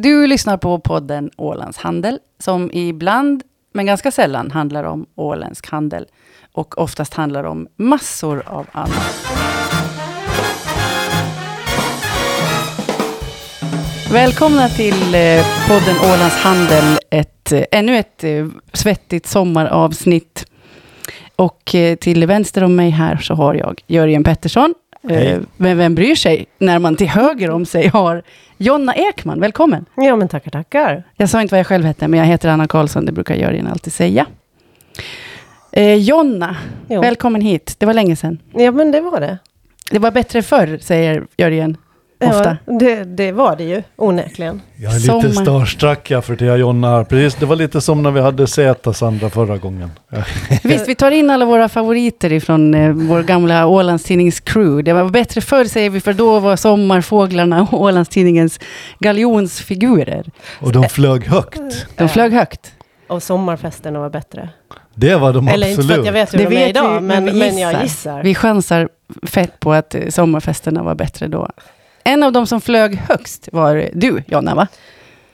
Du lyssnar på podden Ålands Handel, som ibland, men ganska sällan, handlar om åländsk handel. Och oftast handlar om massor av annat. Välkomna till eh, podden Ålands Handel, ett, eh, ännu ett eh, svettigt sommaravsnitt. Och till vänster om mig här så har jag Jörgen Pettersson. Hej. Eh, Men vem bryr sig när man till höger om sig har Jonna Ekman. Välkommen! Ja, men tackar, tackar. Jag sa inte vad jag själv hette, men jag heter Anna Karlsson. Det brukar Jörgen alltid säga. Eh, Jonna, Jo. välkommen hit. Det var länge sedan. Ja, men det var det. Det var bättre förr, säger Jörgen ofta. Ja, det, det var det ju, onekligen. Jag är lite Sommar. starstruck jag för det jag Jonna här. Precis, det var lite som när vi hade Zäta Sandra förra gången. Visst, vi tar in alla våra favoriter ifrån eh, vår gamla Ålandstidnings crew. Det var bättre förr, säger vi, för då var sommarfåglarna och Ålandstidningens galjonsfigurer. Och de flög högt. De flög högt. Och sommarfesterna var bättre. Det var de Eller inte för absolut. att jag vet hur Det de är idag, vi, men, men men, jag gissar. gissar. Vi chansar fett på att eh, sommarfesterna var bättre då. En av de som flög högst var du, Jonna, va?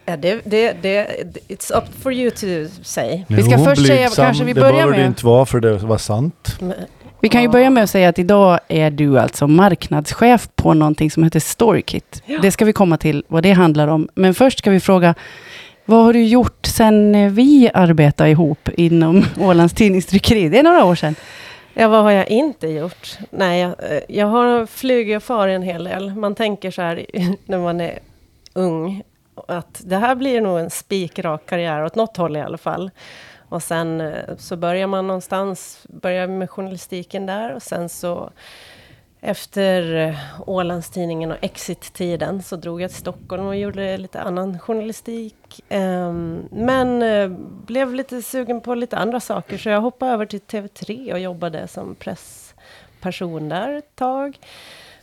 Ja, det, det, det, it's up for you to say. Vi ska först säga- kanske vi det börjar behöver med- det inte vara för det var sant. Men- Vi kan ju Ja. börja med att säga att idag är du alltså marknadschef på någonting som heter Storykit. Ja. Det ska vi komma till vad det handlar om. Men först ska vi fråga, vad har du gjort sen vi arbetade ihop inom Ålands Tidningstryckeri? Det är några år sedan. Ja, vad har jag inte gjort? Nej, jag, eh, jag har flugit och farit en hel del. Man tänker så här när man är ung, att det här blir nog en spikrak karriär, åt något håll i alla fall. Och sen eh, så börjar man någonstans, börjar med journalistiken där och sen så efter eh, Ålandstidningen och Exit-tiden så drog jag till Stockholm och gjorde lite annan journalistik. Ehm, men eh, blev lite sugen på lite andra saker så jag hoppade över till TV3 och jobbade som pressperson där ett tag.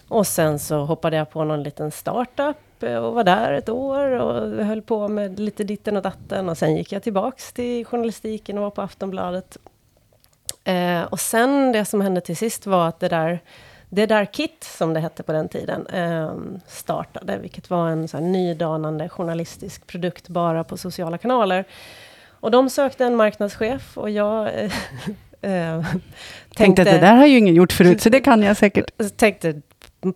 Och sen så hoppade jag på någon liten startup eh, och var där ett år och höll på med lite ditten och datten. Och sen gick jag tillbaks till journalistiken och var på Aftonbladet. Och sen det som hände till sist var att det där det där KIT, som det hette på den tiden, eh, startade, vilket var en så här nydanande journalistisk produkt bara på sociala kanaler. Och de sökte en marknadschef och jag eh, eh, Tänkte att det där har ju ingen gjort förut, så det kan jag säkert. tänkte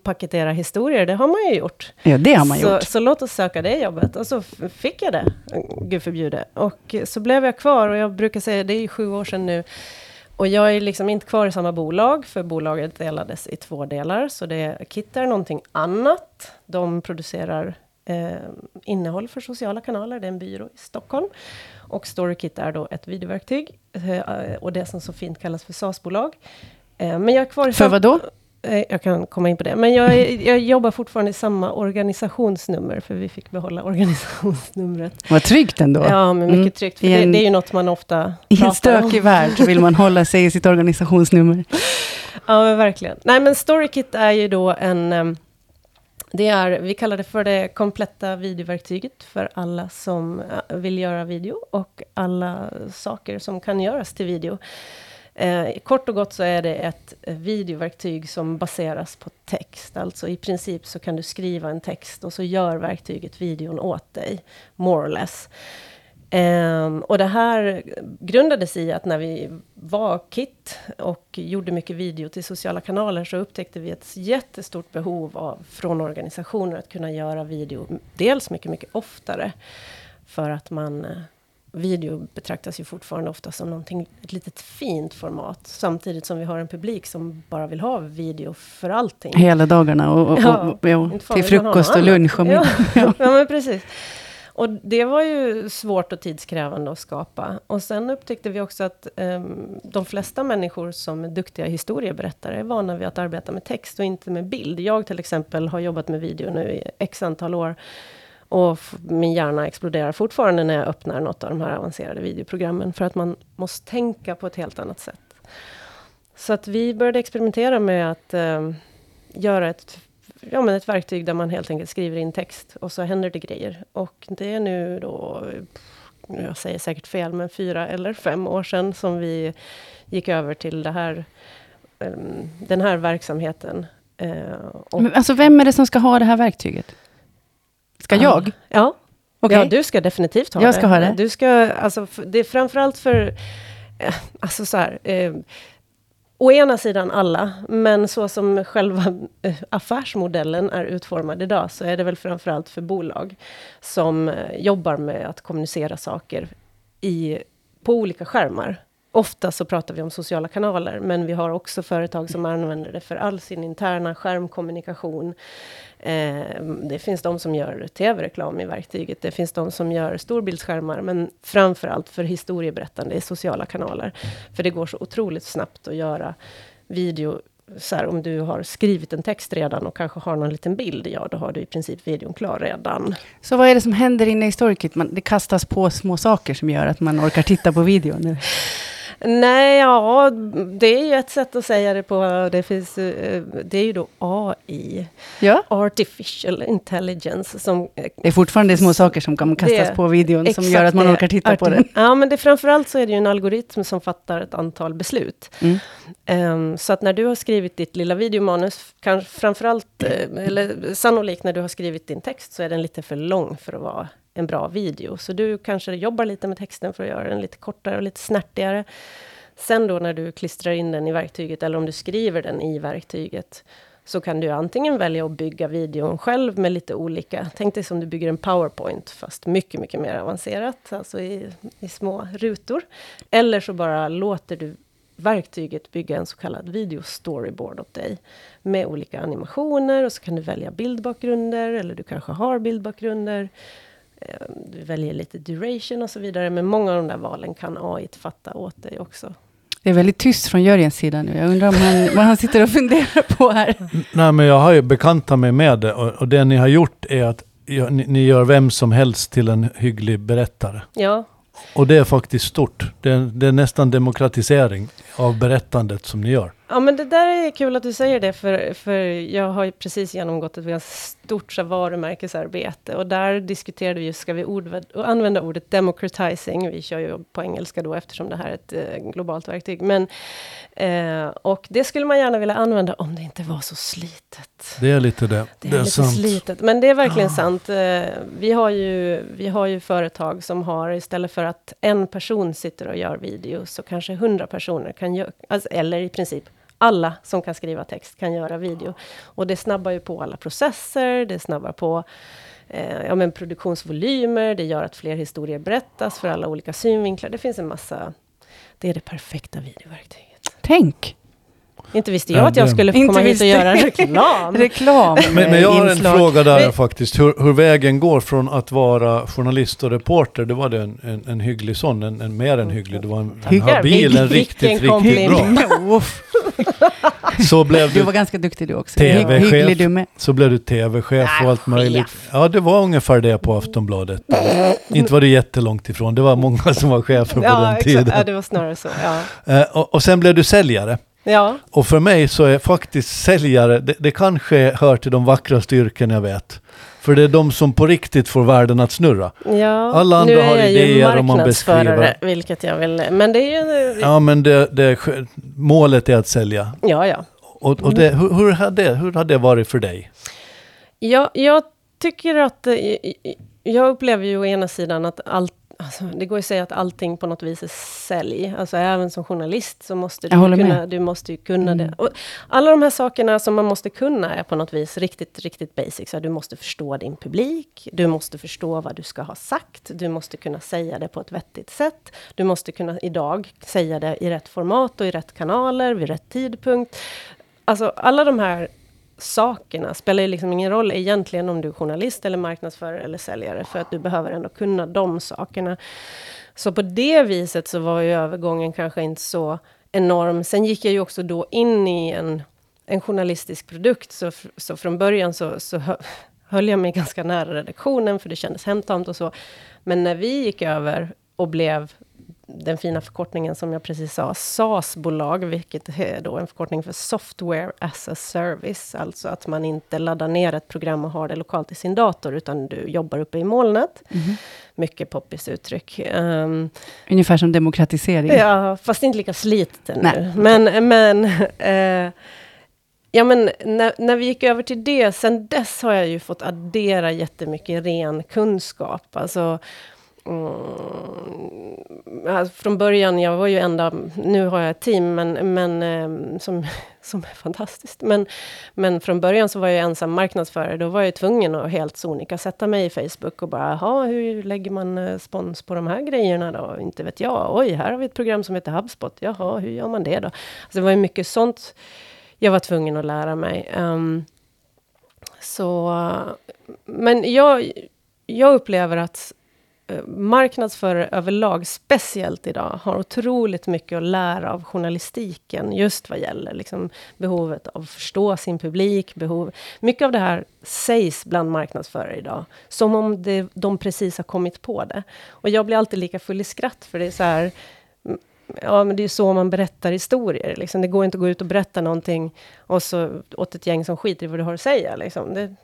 paketera historier, det har man ju gjort. Ja, det har man så, gjort. så låt oss söka det jobbet. Och så fick jag det, gud förbjude. Och så blev jag kvar och jag brukar säga, det är ju sju år sedan nu. Och jag är liksom inte kvar i samma bolag, för bolaget delades i två delar. Så det är någonting annat. De producerar eh, innehåll för sociala kanaler, det är en byrå i Stockholm. Och StoryKit är då ett videoverktyg. Eh, och det som så fint kallas för SaaS-bolag. Eh, men jag är kvar i För vad då? Eh, Jag kan komma in på det. Men jag, jag jobbar fortfarande i samma organisationsnummer, för vi fick behålla organisationsnumret. Vad tryggt ändå. Ja, men mycket Mm. tryggt. För I det, en- det är ju något man ofta I en pratar om. stökig värld vill man hålla sig i sitt organisationsnummer. Ja, men verkligen. Nej, men StoryKit är ju då en... em, Det är, vi kallar det för det kompletta videoverktyget för alla som eh, vill göra video och alla saker som kan göras till video. Eh, kort och gott så är det ett eh, videoverktyg som baseras på text. Alltså i princip så kan du skriva en text och så gör verktyget videon åt dig, more or less. Um, och det här grundades i att när vi var KIT och gjorde mycket video till sociala kanaler så upptäckte vi ett jättestort behov av, från organisationer att kunna göra video dels mycket, mycket oftare. För att man, eh, video betraktas ju fortfarande ofta som någonting, ett litet fint format. Samtidigt som vi har en publik som bara vill ha video för allting. Hela dagarna och, och, Ja, och, och, till frukost och lunch och middag. Ja, ja men precis. Och det var ju svårt och tidskrävande att skapa. Och sen upptäckte vi också att ehm, de flesta människor som är duktiga historieberättare är vana vid att arbeta med text och inte med bild. Jag till exempel har jobbat med video nu i x antal år. Och min hjärna exploderar fortfarande när jag öppnar något av de här avancerade videoprogrammen. För att man måste tänka på ett helt annat sätt. Så att vi började experimentera med att eh, göra ett ja, men ett verktyg där man helt enkelt skriver in text och så händer det grejer. Och det är nu då, jag säger säkert fel, men fyra eller fem år sedan som vi gick över till det här, ehm, den här verksamheten. Eh, och- Men, alltså, vem är det som ska ha det här verktyget? Ska jag? Ja. Okej. Ja, du ska definitivt ha Jag det. ska ha det. Du ska, alltså, det är framförallt för, eh, alltså så här, eh, å ena sidan alla, men så som själva eh, affärsmodellen är utformad idag, så är det väl framförallt för bolag som eh, jobbar med att kommunicera saker i, på olika skärmar. Ofta så pratar vi om sociala kanaler, men vi har också företag som använder det för all sin interna skärmkommunikation. Eh, det finns de som gör tv-reklam i verktyget, det finns de som gör storbildsskärmar, men framför allt för historieberättande i sociala kanaler. För det går så otroligt snabbt att göra video. Så här, om du har skrivit en text redan och kanske har någon liten bild, ja då har du i princip videon klar redan. Så vad är det som händer inne i Storykit? Man, det kastas på små saker som gör att man orkar titta på videon. Nej, ja, det är ju ett sätt att säga det på. Det, finns, eh, det är ju då AI, Ja. Artificial Intelligence, som eh, Det är fortfarande små saker som kan kastas Det- på videon som gör att man orkar titta på den. Ja, men det, framförallt så är det ju en algoritm som fattar ett antal beslut. Mm. Ehm, så att när du har skrivit ditt lilla videomanus, kanske framförallt, eh, eller sannolikt när du har skrivit din text, så är den lite för lång för att vara en bra video. Så du kanske jobbar lite med texten för att göra den lite kortare och lite snärtigare. Sen då när du klistrar in den i verktyget, eller om du skriver den i verktyget, så kan du antingen välja att bygga videon själv med lite olika, tänk dig som du bygger en powerpoint, fast mycket, mycket mer avancerat, alltså i, i små rutor. Eller så bara låter du verktyget bygga en så kallad video storyboard åt dig, med olika animationer, och så kan du välja bildbakgrunder, eller du kanske har bildbakgrunder. Eh, Du väljer lite duration och så vidare, men många av de där valen kan AI fatta åt dig också. Det är väldigt tyst från Jörgens sida nu. Jag undrar om han, vad han sitter och funderar på här. Nej, men jag har ju bekantat mig med det och, och det ni har gjort är att ni, ni gör vem som helst till en hygglig berättare. Ja, Och det är faktiskt stort. Det är, det är nästan demokratisering av berättandet som ni gör. Ja, men det där är kul att du säger det, för, för jag har ju precis genomgått ett ganska stort så varumärkesarbete, och där diskuterade vi, ska vi ord, använda ordet democratizing, vi kör ju på engelska då, eftersom det här är ett eh, globalt verktyg, men, eh, och det skulle man gärna vilja använda om det inte var så slitet. Det är lite det. Det är, lite slitet, men det är verkligen sant. Eh, Vi har, ju, vi har ju företag som har, istället för att en person sitter och gör video, så kanske hundra personer kan göra, alltså, eller i princip alla som kan skriva text kan göra video. Och det snabbar ju på alla processer, det snabbar på eh, ja, men produktionsvolymer, det gör att fler historier berättas för alla olika synvinklar. Det finns en massa... Det är det perfekta videoverktyget. Tänk! Inte visste Ja, jag att jag skulle få Inte komma hit och göra en reklam. Reklam. Men, men jag har en fråga där Men- faktiskt. Hur, hur vägen går från att vara journalist och reporter. Det var det en, en, en hygglig sån, en, en mer än hygglig. Det var en, en habil, en riktigt, riktigt bra. Så blev Du du, var ganska duktig du också. TV-chef. Du med. så blev du tv-chef och allt möjligt. Ja, det var ungefär det på Aftonbladet. Inte var det jättelångt ifrån. Det var många som var chefer på Ja, den tiden. Ja, det var snarare så. Ja. Eh, och, och sen blev du säljare. Ja. Och för mig så är faktiskt säljare, det, det kanske hör till de vackraste yrken jag vet. För det är de som på riktigt får världen att snurra. Ja, Alla andra nu är har jag idéer ju och man marknadsförare, beskriver. vilket jag vill... Men det är ju... Ja men det, det, målet är att sälja. Ja, ja. Och, och det, hur, hur, har det, hur har det varit för dig? Jag, jag tycker att... eh, Jag upplever ju å ena sidan att allt... Alltså, det går ju att säga att allting på något vis är sälj. Alltså även som journalist så måste du kunna, med. du måste ju kunna Mm. det. Och alla de här sakerna som man måste kunna är på något vis riktigt, riktigt basic. Så du måste förstå din publik, du måste förstå vad du ska ha sagt, du måste kunna säga det på ett vettigt sätt. Du måste kunna idag säga det i rätt format och i rätt kanaler, vid rätt tidpunkt. Alltså alla de här sakerna spelar ju liksom ingen roll egentligen om du är journalist eller marknadsförare eller säljare, för att du behöver ändå kunna de sakerna. Så på det viset så var ju övergången kanske inte så enorm. Sen gick jag ju också då in i en, en journalistisk produkt, så, så från början så, så höll jag mig ganska nära redaktionen, för det kändes hemtamt och så. Men när vi gick över och blev den fina förkortningen som jag precis sa, SAS-bolag, vilket är då en förkortning för Software as a Service, alltså att man inte laddar ner ett program och har det lokalt i sin dator, utan du jobbar uppe i molnet. Mhm. Mycket poppis uttryck. Ehm, Ungefär som demokratisering. Ja, fast inte lika slitet. Nej, Men, men eh, Ja, men när, när vi gick över till det, sen dess har jag ju fått addera jättemycket ren kunskap. Alltså, Mm, alltså, från början, jag var ju enda, nu har jag ett team men, men, ehm, som, som är fantastiskt. Men, men från början så var jag ensam marknadsförare. Då var jag tvungen att helt sonika sätta mig i Facebook och bara, jaha, hur lägger man eh, spons på de här grejerna då? Inte vet jag. Oj, här har vi ett program som heter HubSpot. Jaha, hur gör man det då? Alltså det var ju mycket sånt jag var tvungen att lära mig. Um, så, men jag, jag upplever att Eh, marknadsförare överlag, speciellt idag, har otroligt mycket att lära av journalistiken, just vad gäller liksom behovet av att förstå sin publik. Behov. Mycket av det här sägs bland marknadsförare idag, som om det, de precis har kommit på det. Och jag blir alltid lika full i skratt, för det är så här, mm, Ja, men det är så man berättar historier. Liksom. Det går inte att gå ut och berätta någonting och så åt ett gäng som skiter i vad du har att säga. Liksom. Det,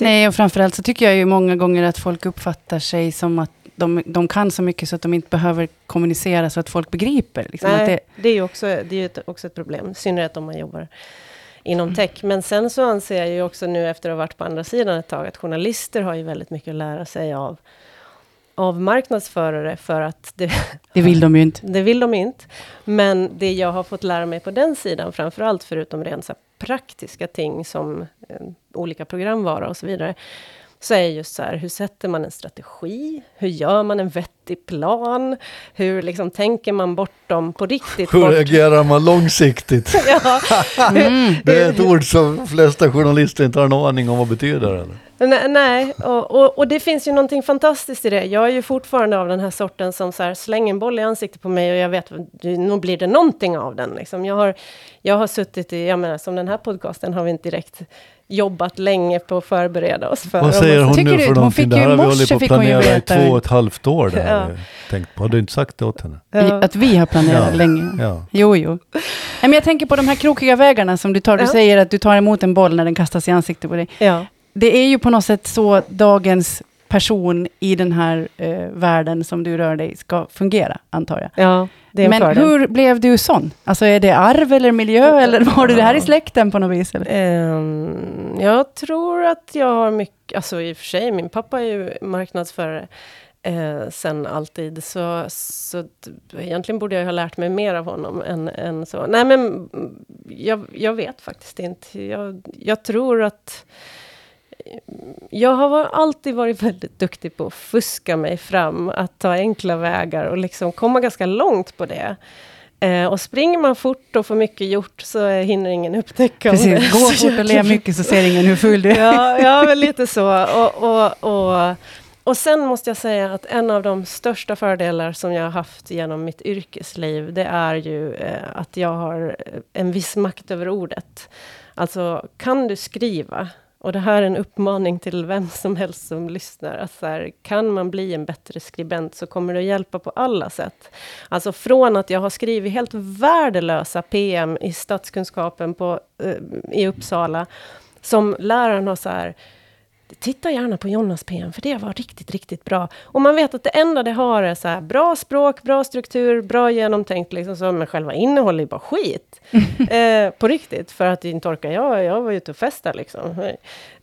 Nej, och framförallt så tycker jag ju många gånger att folk uppfattar sig som att de, de kan så mycket så att de inte behöver kommunicera så att folk begriper. Liksom, Nej, det, det, är ju också, det är ett, också ett problem, i synnerhet om man jobbar inom tech. Men sen så anser jag ju också nu efter att ha varit på andra sidan ett tag, att journalister har ju väldigt mycket att lära sig av, av marknadsförare, för att det... Det vill de ju inte. Det vill de inte. Men det jag har fått lära mig på den sidan, framför allt förutom rent praktiska ting som eh, olika programvara och så vidare, så är just så här, hur sätter man en strategi? Hur gör man en vettig plan? Hur liksom tänker man bortom på riktigt? Hur reagerar man långsiktigt? ja. mm. Det är ett ord som de flesta journalister inte har en aning om vad betyder. Eller? Nej, nej. Och, och, och, det finns ju någonting fantastiskt i det. Jag är ju fortfarande av den här sorten som så här, slänger en boll i ansiktet på mig och jag vet, nog blir det någonting av den. Liksom. Jag, har, jag har suttit i, jag menar som den här podcasten har vi inte direkt jobbat länge på att förbereda oss för. Vad säger hon nu för någonting? Det här har vi hållit på att planera i två och ett halvt år. Det ja. tänkt på. Har du inte sagt det åt henne? Ja. Att vi har planerat ja. länge? Ja. Jo, jo. Men jag tänker på de här krokiga vägarna som du tar. Du säger att du tar emot en boll när den kastas i ansiktet på dig. Ja det är ju på något sätt så dagens person i den här eh, världen som du rör dig ska fungera, antar jag. Ja, Men fördel. hur blev du sån? Alltså är det arv eller miljö, eller har du det här i släkten på något vis? Um, jag tror att jag har mycket, alltså i och för sig, min pappa är ju marknadsförare eh, sen alltid. Så, så egentligen borde jag ha lärt mig mer av honom än, än så. Nej men, jag, jag vet faktiskt inte. Jag, jag tror att jag har alltid varit väldigt duktig på att fuska mig fram, att ta enkla vägar och liksom komma ganska långt på det. Eh, och springer man fort och får mycket gjort så hinner ingen upptäcka Precis, det. gå fort och le mycket så ser ingen hur full du är. ja, ja, men lite så. Och, och, och, och sen måste jag säga att en av de största fördelar som jag har haft genom mitt yrkesliv, det är ju eh, att jag har en viss makt över ordet. Alltså, kan du skriva, och det här är en uppmaning till vem som helst som lyssnar. Att så här, kan man bli en bättre skribent så kommer det att hjälpa på alla sätt. Alltså från att jag har skrivit helt värdelösa PM i statskunskapen på, eh, i Uppsala. Som läraren har så här, titta gärna på Jonas PM, för det var riktigt, riktigt bra. Och man vet att det enda det har är så här, bra språk, bra struktur, bra genomtänkt, liksom så, men själva innehållet är bara skit. eh, på riktigt, för att inte orkar jag, jag var ute och festade liksom.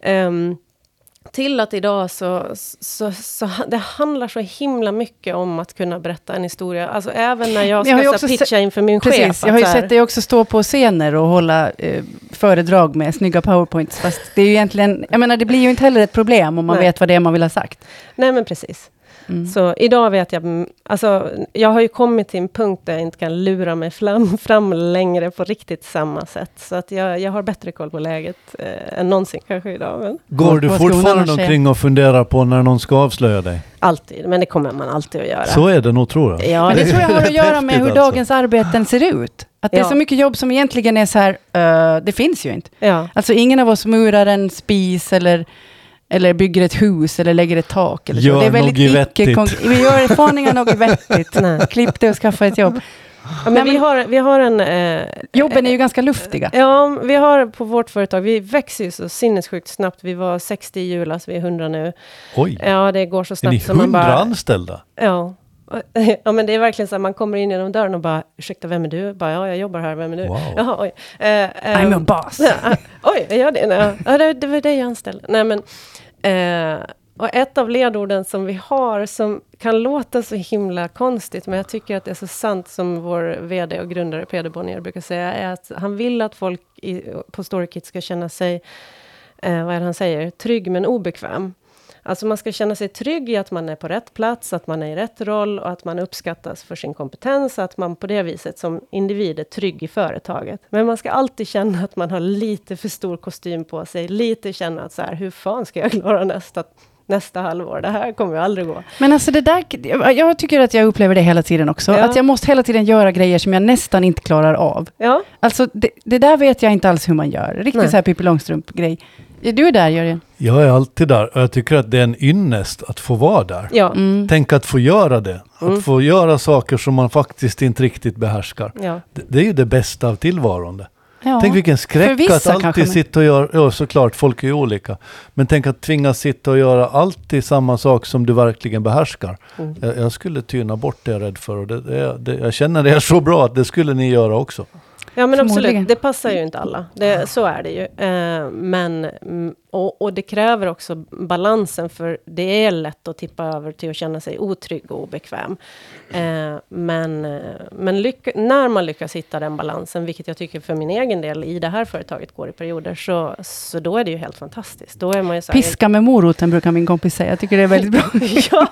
Um, till att idag så, så, så, det handlar så himla mycket om att kunna berätta en historia. Alltså även när jag ska jag så, pitcha inför min precis, chef. Jag har ju sett dig också stå på scener och hålla eh, föredrag med snygga powerpoints. Fast det är ju egentligen, jag menar det blir ju inte heller ett problem om man Nej. vet vad det är man vill ha sagt. Nej men precis. Mm. Så idag vet jag, alltså jag har ju kommit till en punkt där jag inte kan lura mig fram, fram längre på riktigt samma sätt. Så att jag, jag har bättre koll på läget eh, än någonsin kanske idag. Men. Går du fortfarande omkring och funderar på när någon ska avslöja dig? Alltid, men det kommer man alltid att göra. Så är det nog tror jag. Ja, men det tror jag har att göra med hur alltså. dagens arbeten ser ut. Att det ja. är så mycket jobb som egentligen är så här, uh, det finns ju inte. Ja. Alltså ingen av oss murar en spis eller eller bygger ett hus eller lägger ett tak. Eller gör så. Det är väldigt icke Vi gör fan något vettigt. Klipp det och skaffa ett jobb. Ja, men vi, har, vi har en... Eh, jobben är ju ganska luftiga. Ja, vi har på vårt företag, vi växer ju så sinnessjukt snabbt. Vi var 60 i julas, vi är 100 nu. Oj! Ja, det går så snabbt. Är ni 100 bara, anställda? Ja. ja, men det är verkligen så att man kommer in genom dörren och bara, ursäkta, vem är du? Bara, ja, jag jobbar här, vem är du? Wow. Jaha, oj. Eh, I'm eh, a boss. Oj, jag gör det? Nej, Ja, det, det var det jag anställde. Nej, men, eh, och ett av ledorden som vi har, som kan låta så himla konstigt, men jag tycker att det är så sant, som vår VD och grundare Peder Bonnier brukar säga, är att han vill att folk i, på Storykit ska känna sig, vad är det han säger, trygg men obekväm. Alltså man ska känna sig trygg i att man är på rätt plats, att man är i rätt roll och att man uppskattas för sin kompetens, att man på det viset som individ är trygg i företaget. Men man ska alltid känna att man har lite för stor kostym på sig, lite känna att så här, hur fan ska jag klara nästa, nästa halvår? Det här kommer ju aldrig gå. Men alltså det där, jag tycker att jag upplever det hela tiden också. Ja. Att jag måste hela tiden göra grejer som jag nästan inte klarar av. Ja, Alltså det, det där vet jag inte alls hur man gör. Riktigt Nej. så här Pippi Långstrump-grej. Är du där Jörgen? Jag är alltid där och jag tycker att det är en ynnest att få vara där. ja, Mm. Tänk att få göra det. Mm. Att få göra saker som man faktiskt inte riktigt behärskar. ja. Det, det är ju det bästa av tillvaron. det. Ja. Tänk vilken skräck vissa att alltid sitta och göra, ja såklart folk är ju olika. Men tänk att tvingas sitta och göra alltid samma sak som du verkligen behärskar. Mm. Jag, jag skulle tyna bort det jag är rädd för och det, det, det, jag känner det är så bra att det skulle ni göra också. Ja men absolut, det passar ju inte alla. Det, så är det ju. Eh, men, mm, och, och det kräver också balansen, för det är lätt att tippa över till att känna sig otrygg och obekväm. Eh, men eh, men lycka, när man lyckas hitta den balansen, vilket jag tycker för min egen del i det här företaget går i perioder, så, så då är det ju helt fantastiskt. Då är man ju så här, Piska med moroten brukar min kompis säga. Jag tycker det är väldigt bra. ja,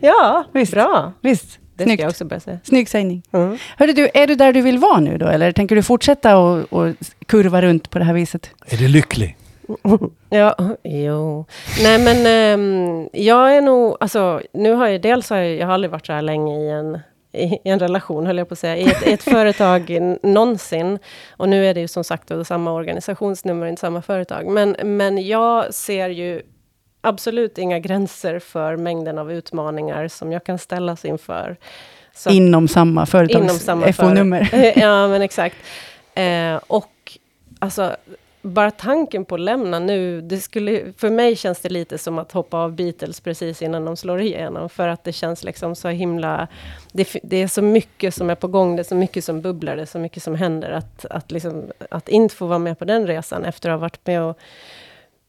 ja Visst. bra. Visst, Det ska jag också börja säga. Snygg sägning. Mm. Hörru du, är du där du vill vara nu då? Eller tänker du fortsätta och, och kurva runt på det här viset? Är du lycklig? Ja, jo. Nej men ehm, jag är nog, alltså nu har jag dels har jag, jag har aldrig varit så här länge i en, i en relation, höll jag på att säga, i ett, i ett företag någonsin. Och nu är det ju som sagt då samma organisationsnummer, inte samma företag. Men, men jag ser ju absolut inga gränser för mängden av utmaningar som jag kan ställas inför. Så Inom samma företags FO-nummer. ja, men exakt. Eh, och alltså, bara tanken på att lämna nu, det skulle, för mig känns det lite som att hoppa av Beatles precis innan de slår igenom, för att det känns liksom så himla... Det, det är så mycket som är på gång, det är så mycket som bubblar, det är så mycket som händer, att, att, liksom, att inte få vara med på den resan efter att ha varit med och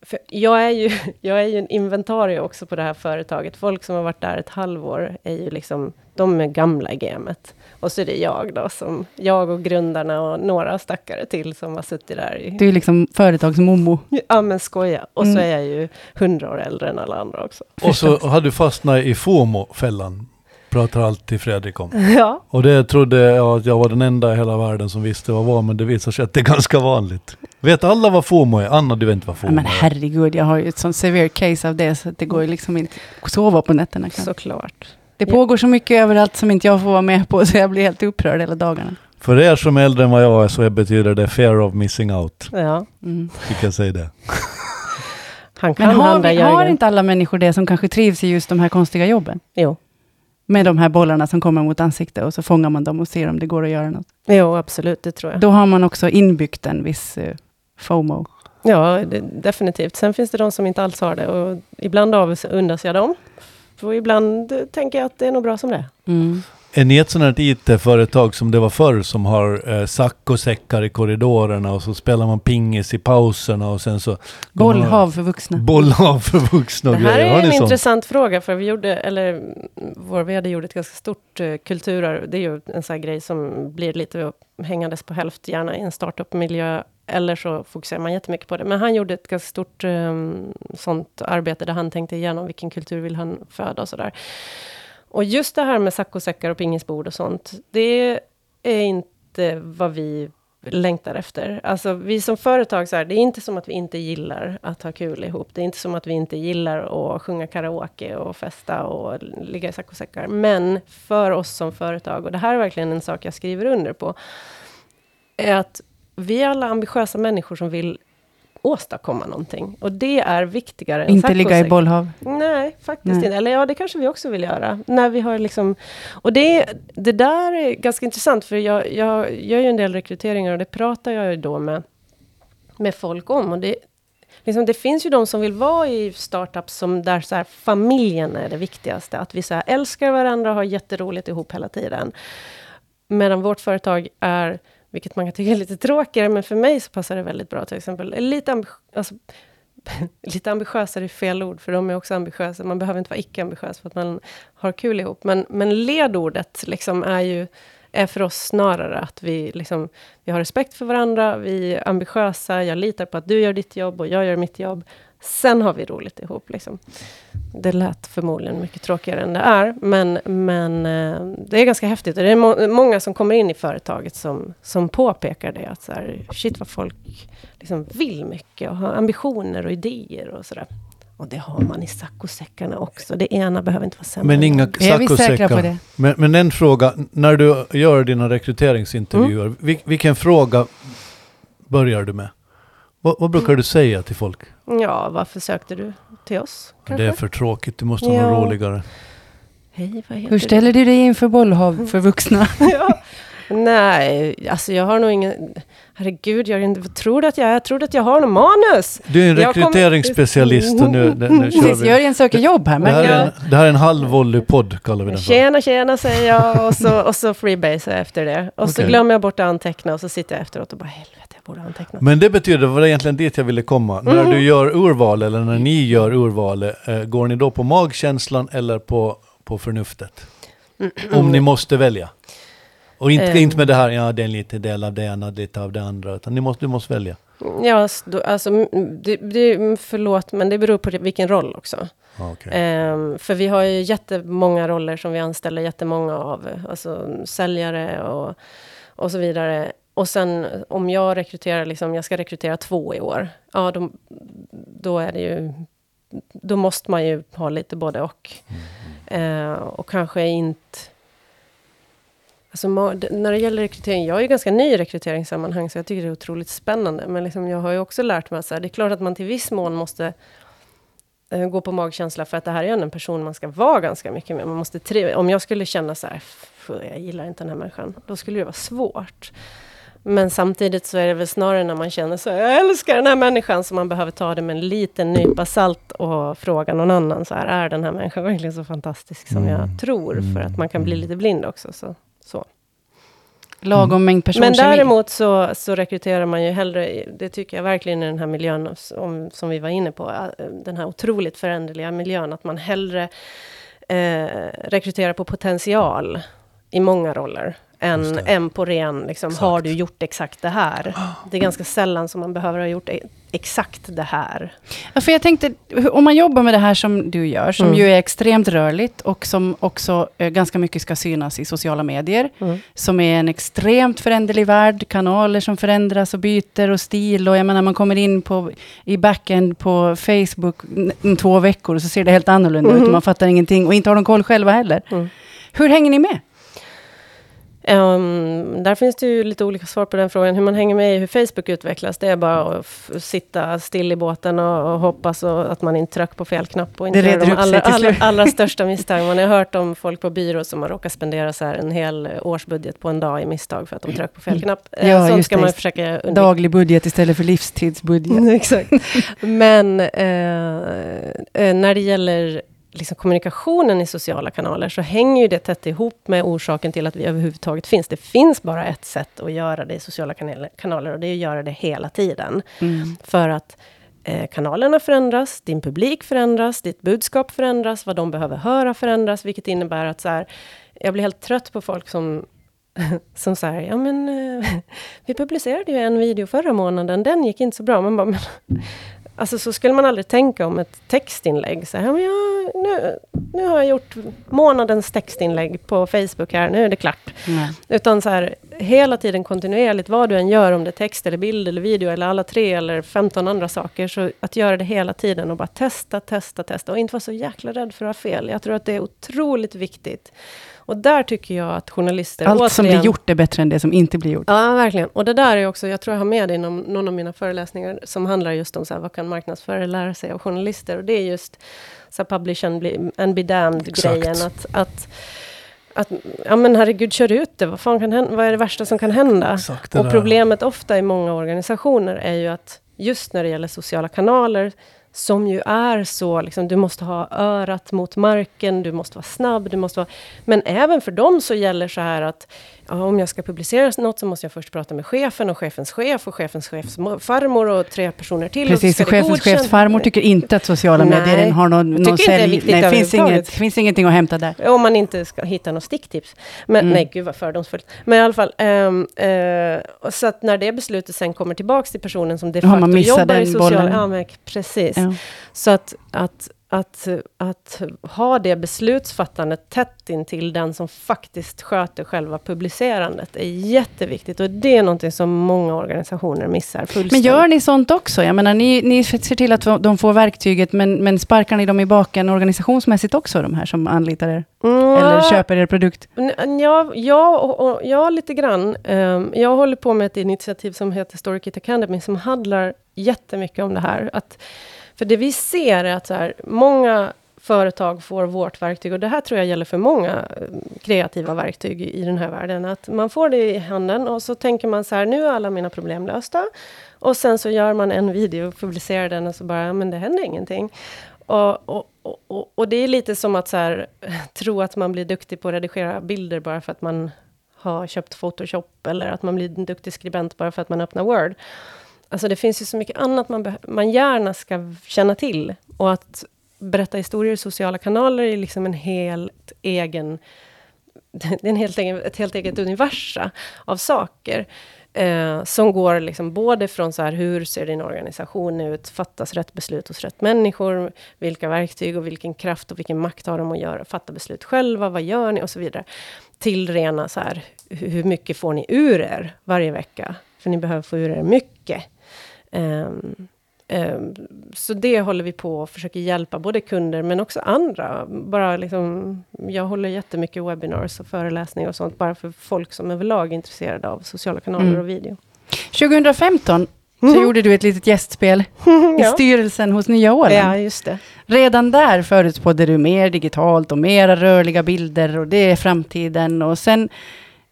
för jag, är ju, jag är ju en inventarie också på det här företaget. Folk som har varit där ett halvår är ju liksom, de är gamla i gamet. Och så är det jag då, som, jag och grundarna och några stackare till som har suttit där i... Du är liksom företagsmomo. Ja men skoja. Och så Mm. är jag ju hundra år äldre än alla andra också. Och så har du fastnat i FOMO-fällan. Pratar alltid Fredrik om. Ja, Och det trodde jag att jag var den enda i hela världen som visste vad var, men det visar sig att det är ganska vanligt. Vet alla vad FOMO är? Anna, du vet inte vad FOMO men är? herregud, jag har ju ett sånt severe case av det, så att det går ju liksom inte att sova på nätterna. knappt. såklart. Det Ja. pågår så mycket överallt som inte jag får vara med på, så jag blir helt upprörd hela dagarna. För er som är äldre än vad jag är så betyder det fear of missing out. Ja, Mm. Fick jag säga det? han kan Men har, vi, har inte alla människor det som kanske trivs i just de här konstiga jobben? Jo. Med de här bollarna som kommer mot ansiktet och så fångar man dem och ser om det går att göra något. jo, absolut, det tror jag. Då har man också inbyggt en viss eh, FOMO. Ja, det, definitivt. Sen finns det de som inte alls har det och ibland avundas jag dem. Och ibland eh, tänker jag att det är nog bra som det är. Mm. Är ni ett sånt här IT-företag som det var förr som har eh, saccosäckar i korridorerna och så spelar man pingis i pauserna och sen så... Bollhav för vuxna. Bollhav för vuxna och Det här är en sånt? intressant fråga, för vi gjorde, eller vår VD gjorde ett ganska stort uh, kulturarv. Det är ju en sån här grej som blir lite hängandes på hälft, gärna i en startup-miljö. Eller så fokuserar man jättemycket på det. Men han gjorde ett ganska stort um, sånt arbete, där han tänkte igenom vilken kultur vill han föda och sådär. Och just det här med saccosäckar och pingisbord och sånt, det är inte vad vi längtar efter. Alltså vi som företag, så här, det är inte som att vi inte gillar att ha kul ihop. Det är inte som att vi inte gillar att sjunga karaoke och festa och ligga i saccosäckar. Men för oss som företag, och det här är verkligen en sak jag skriver under på, är att vi är alla ambitiösa människor som vill åstadkomma någonting. Och det är viktigare än Inte ligga i bollhav. Nej, faktiskt Nej. inte. Eller ja, det kanske vi också vill göra. När vi har liksom... Och det, det där är ganska intressant, för jag, jag gör ju en del rekryteringar och det pratar jag ju då med, med folk om. Och det, liksom, det finns ju de som vill vara i startups som där så här, familjen är det viktigaste. Att vi så här, älskar varandra och har jätteroligt ihop hela tiden. Medan vårt företag är, vilket man kan tycka är lite tråkigare, men för mig så passar det väldigt bra till exempel. Lite, ambi alltså, lite ambitiösare är fel ord, för de är också ambitiösa. Man behöver inte vara icke-ambitiös för att man har kul ihop. Men, men ledordet liksom är ju är för oss snarare att vi, liksom, vi har respekt för varandra, vi är ambitiösa, jag litar på att du gör ditt jobb och jag gör mitt jobb. Sen har vi roligt ihop. Liksom. Det lät förmodligen mycket tråkigare än det är, men, men eh, det är ganska häftigt. Det är må många som kommer in i företaget som, som påpekar det, att så här, shit vad folk liksom vill mycket och har ambitioner och idéer och sådär. Och det har man i saccosäckarna också. Det ena behöver inte vara sämre. Men inga saccosäckar. det? Men, men en fråga, när du gör dina rekryteringsintervjuer, Mm. vil, vilken fråga börjar du med? Vad, vad brukar du säga till folk? Ja, varför sökte du till oss? Kanske? Det är för tråkigt, du måste ha Ja. något roligare. Hej, vad heter Hur ställer du dig inför bollhav för vuxna? ja. Nej, alltså jag har nog ingen... Herregud, jag vad tror att jag? Jag tror att jag har någon manus. Du är en rekryteringsspecialist och nu, nu, nu kör Precis, vi. Jörgen söker jobb här. Det Men här, Ja. är en, det här är en halvvolley-podd kallar vi den för. Tjena, tjena säger jag och så, och så freebase efter det. Och så Okej. glömmer jag bort att anteckna och så sitter jag efteråt och bara helvete, borde anteckna. Men det betyder, det var egentligen dit jag ville komma. När Mhm. du gör urval eller när ni gör urvalet, eh, går ni då på magkänslan eller på, på förnuftet? Om ni måste välja. Och inte, Eh. inte med det här, ja det är en liten del av det ena, lite av det andra, utan ni måste, du måste välja. Ja, alltså, mm, det, det, mm, förlåt, men det beror på vilken roll också. Ja, okej. Ehm, för vi har ju jättemånga roller som vi anställer jättemånga av. Alltså säljare och, och så vidare. Och sen om jag rekryterar, liksom, jag ska rekrytera två i år. Ja, då, då är det ju... Då måste man ju ha lite både och. Eh, och kanske inte... Alltså, när det gäller rekrytering, jag är ju ganska ny i rekryteringssammanhang, så jag tycker det är otroligt spännande. Men liksom, jag har ju också lärt mig att här, det är klart att man till viss mån måste eh, gå på magkänsla, för att det här är ju en person man ska vara ganska mycket med. Man måste Om jag skulle känna så här, "F- jag gillar inte den här människan, då skulle det vara svårt. Men samtidigt så är det väl snarare när man känner så jag älskar den här människan, som man behöver ta det med en liten nypa salt och fråga någon annan, så här, är den här människan verkligen så fantastisk som jag Mm. tror? För att man kan bli lite blind också. Så, så. lagom mängd Men personkemi. däremot så, så rekryterar man ju hellre, det tycker jag verkligen i den här miljön som, som vi var inne på, eh, den här otroligt föränderliga miljön, att man hellre eh, rekryterar på potential i många roller, än, än på ren, liksom, Exakt. har du gjort exakt det här? Det är ganska sällan som man behöver ha gjort e- exakt det här. Ja, för jag tänkte, om man jobbar med det här som du gör, som Mm. ju är extremt rörligt och som också eh, ganska mycket ska synas i sociala medier, Mm. som är en extremt föränderlig värld, kanaler som förändras och byter och stil och jag menar man kommer in på, i backend på Facebook om två veckor och så ser det helt annorlunda ut och Mhm. man fattar ingenting och inte har de koll själva heller. Mm. Hur hänger ni med? Ehm, där finns det ju lite olika svar på den frågan. Hur man hänger med i hur Facebook utvecklas, det är bara att sitta still i båten och, och hoppas och att man inte trycker på fel knapp och inte Det de allra, allra, allra största misstag. Man har hört om folk på byrå som har råkat spendera så här en hel årsbudget på en dag i misstag för att de tryckte på fel knapp. Ja, Sånt just ska det. man försöka undvika. Daglig budget istället för livstidsbudget. Exakt. Men eh, eh, när det gäller liksom kommunikationen i sociala kanaler så hänger ju det tätt ihop med orsaken till att vi överhuvudtaget finns. Det finns bara ett sätt att göra det i sociala kanaler, och det är att göra det hela tiden. Mm. För att eh, kanalerna förändras, din publik förändras, ditt budskap förändras, vad de behöver höra förändras, vilket innebär att så här, jag blir helt trött på folk som som säger, ja men eh, vi publicerade ju en video förra månaden, den gick inte så bra. Man bara, men, alltså så skulle man aldrig tänka om ett textinlägg. Så här, men jag, nu, nu har jag gjort månadens textinlägg på Facebook här, nu är det klart. Nej. Utan så här, hela tiden kontinuerligt, vad du än gör, om det är text eller bild eller video eller alla tre eller 15 andra saker, så att göra det hela tiden och bara testa, testa, testa och inte vara så jäkla rädd för att ha fel. Jag tror att det är otroligt viktigt. Och där tycker jag att journalister Allt som återigen- blir gjort är bättre än det som inte blir gjort. Ja, verkligen. Och det där är också, jag tror jag har med det i någon, någon av mina föreläsningar, som handlar just om så här, vad kan marknadsförare lära sig av journalister? Och det är just så här, publish and be, and be damned-grejen. Att, att, att, ja men herregud, kör ut det. Vad, fan kan hända? vad är det värsta som kan hända? Exakt Och problemet ofta i många organisationer är ju att just när det gäller sociala kanaler, som ju är så, liksom, du måste ha örat mot marken, du måste vara snabb, du måste vara... Men även för dem så gäller så här att ja, om jag ska publicera något så måste jag först prata med chefen och chefens chef och chefens chefs farmor och tre personer till. Precis, och, chefens chefs farmor tycker inte att sociala Nej, medier har någon, någon sälj... Nej, det finns, inget, finns ingenting att hämta där. Om man inte ska hitta något sticktips. Men mm. nej, gud vad fördomsfullt. Men i alla fall, um, uh, så att när det beslutet sen kommer tillbaks till personen som de facto jobbar i sociala... Ja, men, precis. Ja. Så att, att att, att ha det beslutsfattandet tätt in till den som faktiskt sköter själva publicerandet är jätteviktigt. Och det är någonting som många organisationer missar fullständigt. Men gör ni sånt också? Jag menar, ni, ni ser till att de får verktyget, men, men sparkar ni dem i baken organisationsmässigt också, de här som anlitar er? Mm. Eller köper er produkt? Ja, ja, och, och, ja lite grann. Um, jag håller på med ett initiativ som heter Storykit Academy, som handlar jättemycket om det här. Att för det vi ser är att så här, många företag får vårt verktyg, och det här tror jag gäller för många eh, kreativa verktyg i den här världen, att man får det i handen och så tänker man så här, nu är alla mina problem lösta. Och sen så gör man en video publicerar den och så bara, men det händer ingenting. Och, och, och, och det är lite som att så här, tro att man blir duktig på att redigera bilder bara för att man har köpt Photoshop, eller att man blir en duktig skribent bara för att man öppnar Word. Alltså det finns ju så mycket annat man, man gärna ska känna till. Och att berätta historier i sociala kanaler är liksom en helt egen... Det är en helt egen, ett helt eget universum av saker. Eh, som går liksom både från så här, hur ser din organisation ut? Fattas rätt beslut hos rätt människor? Vilka verktyg och vilken kraft och vilken makt har de att göra, fatta beslut själva? Vad gör ni? Och så vidare. Till rena så här, hur mycket får ni ur er varje vecka? För ni behöver få ur er mycket. Um, um, så det håller vi på och försöker hjälpa både kunder men också andra. Bara liksom, jag håller jättemycket webinars och föreläsningar och sånt, bara för folk som överlag är intresserade av sociala kanaler mm. och video. 2015 så mm. gjorde du ett litet gästspel i styrelsen hos Nya Åland. Ja, just det. Redan där förutspådde du mer digitalt och mera rörliga bilder och det är framtiden. Och sen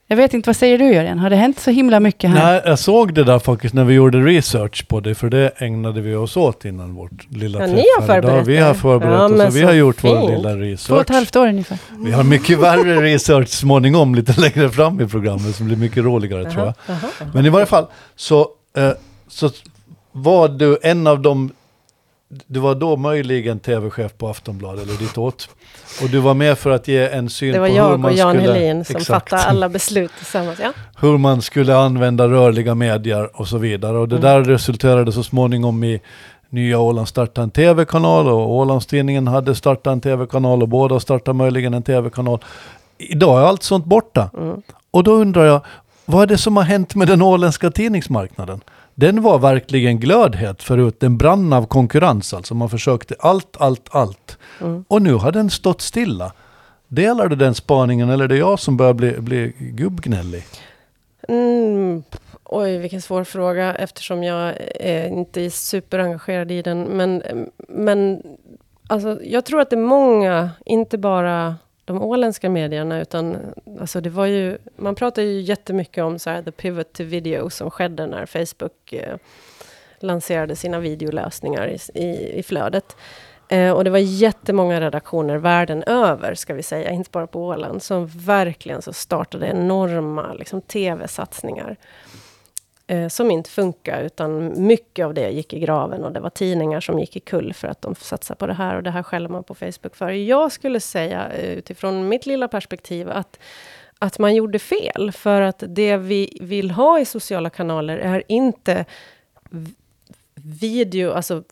jag vet inte, vad säger du Jörgen? Har det hänt så himla mycket här? Nej, jag såg det där faktiskt när vi gjorde research på det, för det ägnade vi oss åt innan vårt lilla ja, träff. Ni har förberett Vi har förberett ja, oss och så vi har gjort fint. vår lilla research. Två och ett halvt år ungefär. Vi har mycket värre research småningom, lite längre fram i programmet, som blir mycket roligare uh -huh, tror jag. Uh -huh. Men i varje fall, så, eh, så var du en av de du var då möjligen tv-chef på Aftonbladet, eller ditåt. Och du var med för att ge en syn på hur man skulle... Det var jag och Jan Helin som exakt, fattade alla beslut tillsammans. Ja. Hur man skulle använda rörliga medier och så vidare. Och det mm. där resulterade så småningom i Nya Åland startade en tv-kanal och Ålandstidningen hade startat en tv-kanal och båda startade möjligen en tv-kanal. Idag är allt sånt borta. Mm. Och då undrar jag, vad är det som har hänt med den åländska tidningsmarknaden? Den var verkligen glödhet förut. Den brann av konkurrens alltså. Man försökte allt, allt, allt. Mm. Och nu har den stått stilla. Delar du den spaningen eller är det jag som börjar bli, bli gubbgnällig? Mm, oj, vilken svår fråga eftersom jag är inte är superengagerad i den. Men, men alltså, jag tror att det är många, inte bara de åländska medierna, utan alltså det var ju, man pratar ju jättemycket om så här, the pivot to video som skedde när Facebook eh, lanserade sina videolösningar i, i, i flödet. Eh, och det var jättemånga redaktioner världen över, ska vi säga, inte bara på Åland, som verkligen så startade enorma liksom, tv-satsningar eh, som inte funkar, utan mycket av det gick i graven och det var tidningar som gick i kull för att de satsade på det här och det här skäller man på Facebook för. Jag skulle säga eh, utifrån mitt lilla perspektiv att att man gjorde fel, för att det vi vill ha i sociala kanaler är inte video, alltså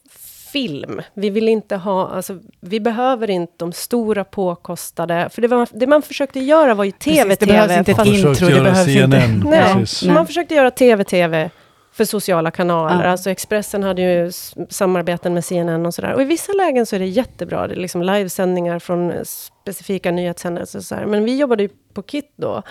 film. Vi vill inte ha, alltså, vi behöver inte de stora påkostade, för det, var, det man försökte göra var ju TV-TV. Det behövs inte ett intro, det behövs CNN, inte. Nej, Nej. man försökte göra TV-TV för sociala kanaler. Ja. Alltså Expressen hade ju samarbeten med CNN och sådär. Och i vissa lägen så är det jättebra. Det är liksom livesändningar från specifika nyhetshändelser och sådär. Men vi jobbade ju på KIT då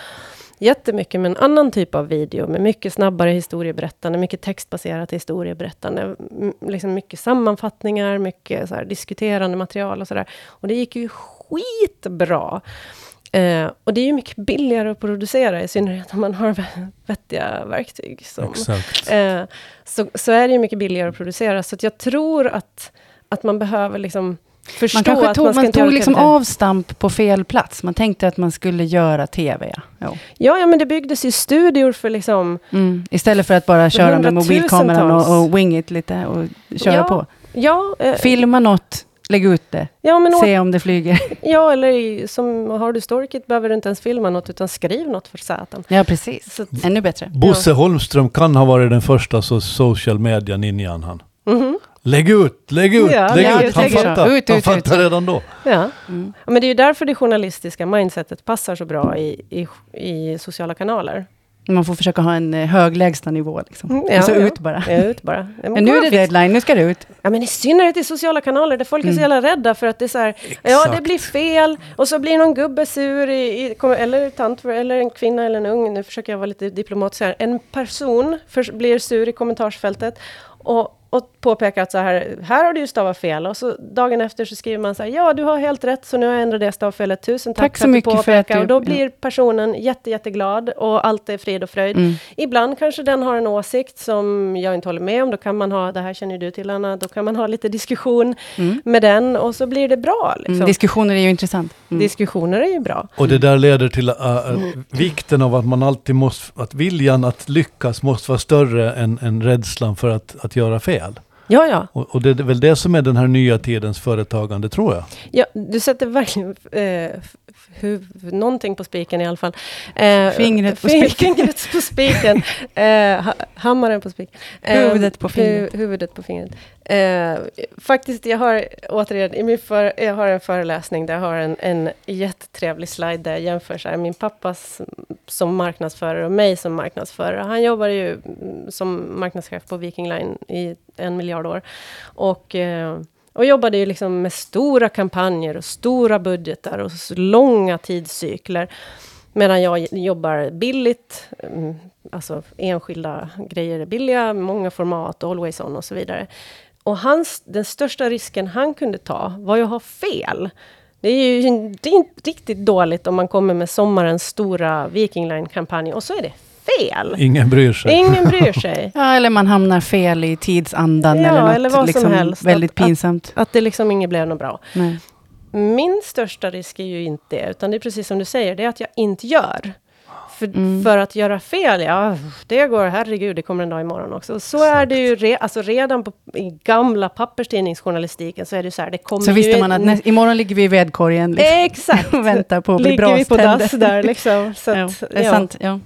jättemycket med en annan typ av video, med mycket snabbare historieberättande, mycket textbaserat historieberättande, liksom mycket sammanfattningar, mycket så här, diskuterande material och sådär. Och det gick ju skitbra. Eh, och det är ju mycket billigare att producera, i synnerhet om man har vettiga verktyg. Som, Exakt. eh, så, så är det ju mycket billigare att producera. Så att jag tror att, att man behöver liksom förstå Man kanske att tog, man ska man tog liksom avstamp på fel plats. Man tänkte att man skulle göra TV, ja. Ja, ja, men det byggdes ju studior för liksom... Mm. Istället för att bara köra med mobilkameran och, och wing it lite och köra Ja, på. Ja, eh, Filma något, lägg ut det, ja, men, se om det flyger. ja eller som har du Storykit behöver du inte ens filma något, utan skriv något för satan. Ja, precis. Så, att- Ännu bättre. Bosse Holmström kan ha varit den första so social media ninjan han. mhm, Lägg ut, lägg ut, Ja, lägg ja, ut. Han så. fattar, Ut, han ut, fattar redan då. ja. Mm. Ja, Men det är ju därför det journalistiska mindsetet passar så bra i, i, i sociala kanaler. Man får försöka ha en eh, hög lägstanivå. Liksom. Mm, ja, och så ja. ut bara. Ja, ut bara. Men nu är det deadline, nu ska det ut. Ja, men i synnerhet i sociala kanaler där folk är så Mm. jävla rädda för att det är så här, ja det blir fel och så blir någon gubbe sur, i, i, eller tant, eller en kvinna eller en ung, nu försöker jag vara lite diplomatisk här, en person för, blir sur i kommentarsfältet och, och påpekar att så här, här har du ju stavat fel och så dagen efter så skriver man så här, ja du har helt rätt så nu har jag ändrat det stavfelet, tusen tack, Tack så för att du för att påpekar. du- och då blir personen jätte, jätteglad och allt är frid och fröjd. Mm. Ibland kanske den har en åsikt som jag inte håller med om. Då kan man ha, det här känner ju du till Anna, då kan man ha lite diskussion Mm. med den och så blir det bra. Liksom. Mm. Diskussioner är ju intressant. Mm. Diskussioner är ju bra. Och det där leder till äh, äh, vikten av att man alltid måste, att viljan att lyckas måste vara större än, än rädslan för att, att göra fel. Ja, ja. Och, och det är väl det som är den här nya tidens företagande, tror jag. ja du sätter verkligen eh, huv, någonting på spiken i alla fall. Eh, Fingret på spiken. Fingret på spiken. Eh, ha, hammaren på spiken. Eh, Huvudet på fingret. hu- huvudet på fingret. Eh, faktiskt, jag har återigen, i min för, jag har en föreläsning där jag har en, en jättetrevlig slide där jag jämför så här, min pappas som marknadsförare och mig som marknadsförare. Han jobbar ju mm, som marknadschef på Viking Line i en miljard år. Och, eh, och jobbade ju liksom med stora kampanjer och stora budgetar och långa tidscykler. Medan jag jobbar billigt, mm, alltså enskilda grejer är billiga, många format, always on och så vidare. Och hans, den största risken han kunde ta var ju att ha fel. Det är ju det är inte riktigt dåligt om man kommer med sommarens stora Viking Line-kampanj och så är det fel. Ingen bryr sig. Ingen bryr sig. Ja, eller man hamnar fel i tidsandan Ja, eller något eller vad som liksom helst. väldigt Att- att- pinsamt. Att det liksom inget blev något bra. Nej. Min största risk är ju inte det, utan det är precis som du säger, det är att jag inte gör. För, Mm. för att göra fel, ja, det går, herregud, det kommer en dag imorgon också. Så är det ju re, alltså redan på, i gamla papperstidningsjournalistiken, så är det så här, det kommer Så ju... visste man att en- nä- imorgon ligger vi i vedkorgen liksom, Exakt! och väntar på att bli Ligger vi på dass där liksom. Så Ja, att, det är ja. sant. Ja.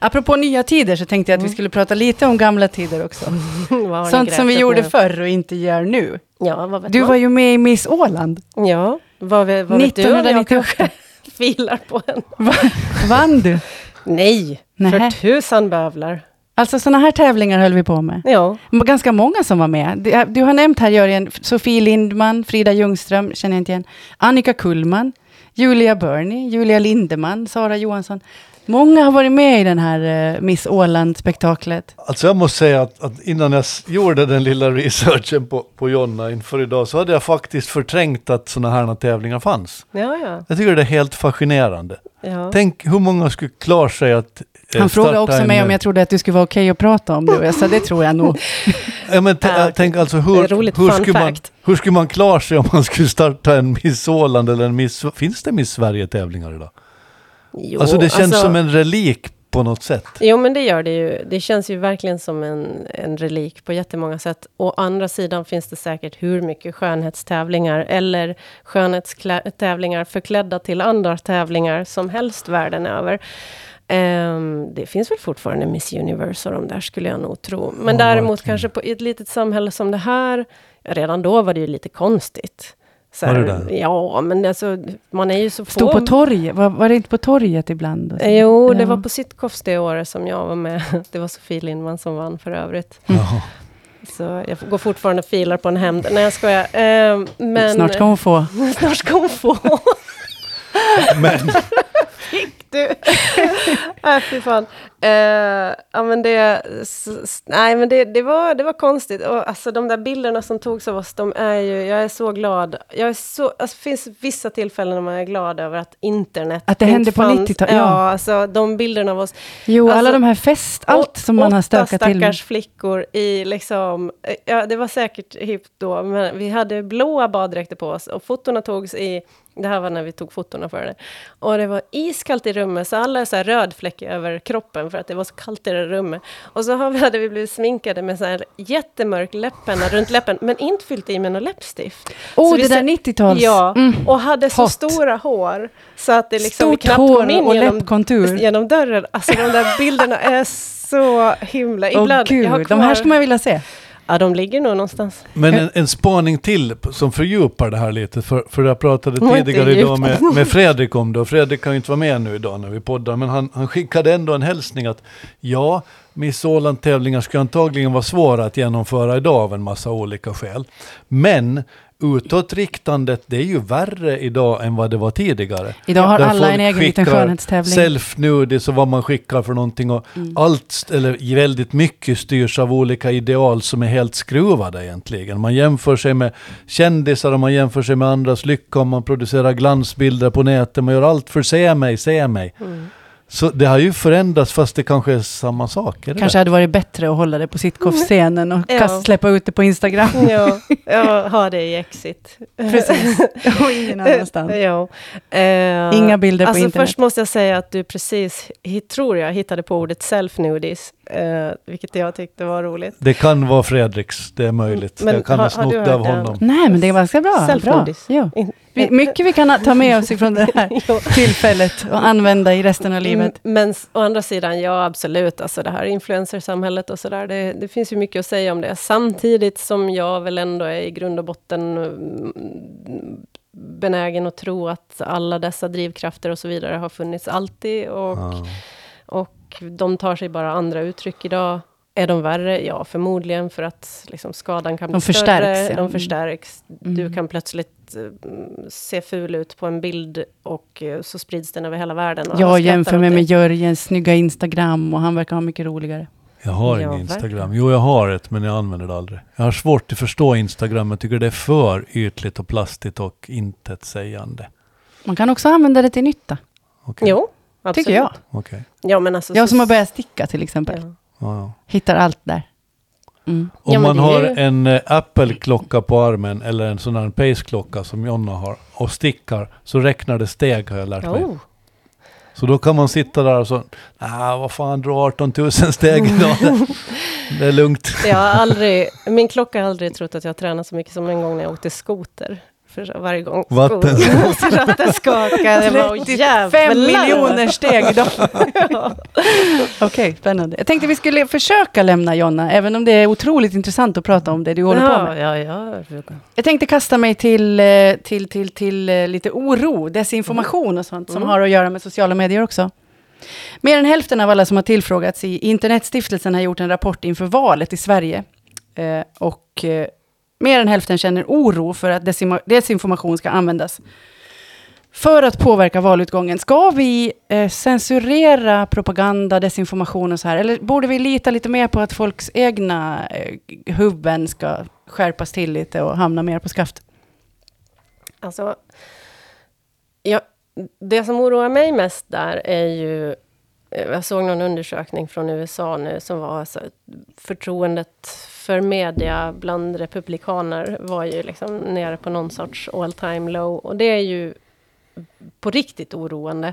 Apropå nya tider så tänkte jag att vi Mm. skulle prata lite om gamla tider också. Sånt som vi gjorde nu? förr och inte gör nu. Ja, Du man? var ju med i Miss Åland. Ja, vad, vad vet du om jag 1998. kanske filar på en? Vann du? Nej, Nähä. för tusan bövlar. Alltså sådana här tävlingar höll vi på med. Ja, ganska många som var med. Du, du har nämnt här Jörgen, Sofie Lindman, Frida Ljungström, känner jag inte igen. Annika Kullman, Julia Burney, Julia Lindeman, Sara Johansson. Många har varit med i den här eh, Miss Åland-spektaklet. Alltså jag måste säga att, att innan jag gjorde den lilla researchen på, på Jonna inför idag så hade jag faktiskt förträngt att sådana här tävlingar fanns. ja, ja. Jag tycker det är helt fascinerande. ja. Tänk hur många skulle klara sig att eh, Han frågade också en, mig om eh, jag trodde att du skulle vara okej att prata om det. Och jag sa det tror jag nog. Ja, men Ja, tänk alltså hur, hur, skulle man, hur skulle man klara sig om man skulle starta en Miss Åland eller en Miss... Finns det Miss Sverige-tävlingar idag? Jo, alltså det känns alltså- som en relik på något sätt. Jo, men det gör det ju. Det känns ju verkligen som en, en relik på jättemånga sätt. Å andra sidan finns det säkert hur mycket skönhetstävlingar eller skönhetstävlingar förklädda till andra tävlingar som helst världen över. Ehm, det finns väl fortfarande Miss Universe och de där skulle jag nog tro. Men Ja, däremot verkligen. kanske på ett litet samhälle som det här, redan då var det ju lite konstigt. Så Var det här, det? Ja, men alltså, man är ju så Stod få... på torget. Var, var det inte på torget ibland? Eh, Jo, det Ja. var på Sittkofs det året som jag var med. Det var Sofie Lindman som vann för övrigt. Jaha. Så jag går fortfarande och filar på en hämnd. Nej, jag skojar. Eh, men Snart ska hon få. snart ska hon få. Men du. Nej, fy fan. Eh, ja, men det, nej, men det, det, var, det var konstigt. Och, alltså, de där bilderna som togs av oss, de är ju, jag är så glad. Jag är så, alltså, det finns vissa tillfällen när man är glad över att internet Att det hände på fanns. 90-talet, Ja, ja. alltså de bilderna av oss. Jo, alla Alltså, de här fest, allt som man har stökat Åtta till med. stackars flickor i liksom, eh, ja det var säkert hippt då, men vi hade blåa baddräkter på oss och fotona togs i, det här var när vi tog fotona för det, och det var iskallt i rummet, så alla är så här röd fläck över kroppen för att det var så kallt i det rummet. Och så hade vi blivit sminkade med så här jättemörk läppenna runt läppen, men inte fyllt i med något läppstift. Oh, Så vi det där ser- 90-tals... Ja, Mm. och hade så Hot. stora hår, så att det liksom Stort knappt hår kom in och genom genom dörren. Alltså de där bilderna är så himla... Åh Ibland, jag har gud, de här skulle man vilja se. Ja, de ligger nog någonstans. Men en, en spaning till som fördjupar det här lite, för, för jag pratade tidigare idag med, med Fredrik om det, och Fredrik kan ju inte vara med nu idag när vi poddar, men han, han skickade ändå en hälsning att ja, Miss Åland-tävlingar ska antagligen vara svåra att genomföra idag av en massa olika skäl. Men utåtriktandet, det är ju värre idag än vad det var tidigare. Idag har Där alla en egen liten skönhetstävling. Self-nudis och vad man skickar för någonting. Och Mm. Allt, eller väldigt mycket styrs av olika ideal som är helt skruvade egentligen. Man jämför sig med kändisar och man jämför sig med andras lycka och man producerar glansbilder på nätet. Man gör allt för se mig, se mig. Mm. Så det har ju förändrats fast det kanske är samma sak. Är det Kanske det? hade varit bättre att hålla det på Sittkov-scenen och Ja. kast, släppa ut det på Instagram. Ja, jag har det i Exit. Precis. och ingen annanstans. Ja. Eh, Inga bilder på alltså internet. Först måste jag säga att du precis, tror jag, hittade på ordet self-nudis, eh, vilket jag tyckte var roligt. det kan vara Fredriks, det är möjligt. Men jag kan har- ha du snott det hört av den? honom. Nej, men det är ganska bra. bra. Self-nudis. Ja. In- Vi, mycket vi kan ta med oss ifrån det här tillfället och använda i resten av livet. Men å andra sidan, ja absolut, alltså det här influencersamhället och sådär, det, det finns ju mycket att säga om det. Samtidigt som jag väl ändå är i grund och botten mm, benägen att tro att alla dessa drivkrafter och så vidare har funnits alltid och, Ja. och de tar sig bara andra uttryck idag. Är de värre? Ja, förmodligen för att liksom, skadan kan bli De förstärks, större. ja. De förstärks. Du Mm. kan plötsligt eh, se ful ut på en bild och eh, så sprids den över hela världen. Jag jämför mig med Jörgens snygga Instagram och han verkar ha mycket roligare. Jag har Ja, ingen Instagram. verkligen. Jo, jag har ett, men jag använder det aldrig. Jag har svårt att förstå Instagram. Jag tycker det är för ytligt och plastigt och intetsägande. Man kan också använda det till nytta, Okej. Jo, absolut. tycker jag. Okej. Ja, men alltså, Jag som har börjat sticka till exempel. Ja. Hittar allt där. Mm. Om Ja, man har ju- en eh, Apple-klocka på armen eller en sån här Pace-klocka som Jonna har och stickar så räknar det steg har jag lärt mig. Oh. Så då kan man sitta där och så, nej vad fan, dra 18 000 steg idag. Det- är lugnt. Jag har aldrig, min klocka har aldrig trott att jag tränat så mycket som en gång när jag åkte skoter. För varje gång Vatten. skon- så ratten skakade. Jag bara, "Åh, 35 jävlar." miljoner steg idag. Okej, spännande. Jag tänkte vi skulle försöka lämna Jonna, även om det är otroligt intressant att prata om det du håller på Ja, med. ja, ja. Jag tänkte kasta mig till, eh, till, till, till eh, lite oro, desinformation och sånt som Mm. har att göra med sociala medier också. Mer än hälften av alla som har tillfrågats i Internetstiftelsen har gjort en rapport inför valet i Sverige. Eh, och eh, mer än hälften känner oro för att desinformation ska användas för att påverka valutgången. Ska vi eh, censurera propaganda, desinformation och så här? Eller borde vi lita lite mer på att folks egna eh, huvuden ska skärpas till lite och hamna mer på skaft? Alltså, ja, det som oroar mig mest där är ju... Eh, jag såg någon undersökning från USA nu som var så, förtroendet för media bland republikaner var ju liksom nere på någon sorts all time low. Och det är ju på riktigt oroande.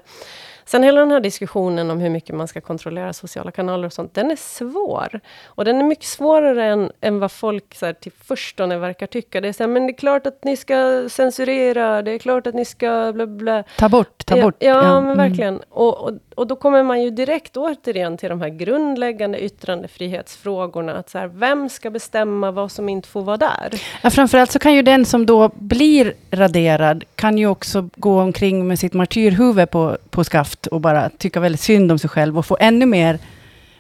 Sen hela den här diskussionen om hur mycket man ska kontrollera sociala kanaler och sånt, den är svår. Och den är mycket svårare än, än vad folk så här, till förstone verkar tycka. Det är så här, men det är klart att ni ska censurera, det är klart att ni ska bla bla. Ta bort, ta bort. Ja, ja, men mm. verkligen. Och, och, och då kommer man ju direkt återigen till de här grundläggande yttrandefrihetsfrågorna. Att så här, vem ska bestämma vad som inte får vara där? Ja, framförallt så kan ju den som då blir raderad, kan ju också gå omkring med sitt martyrhuvud på, på skaft och bara tycka väldigt synd om sig själv och få ännu mer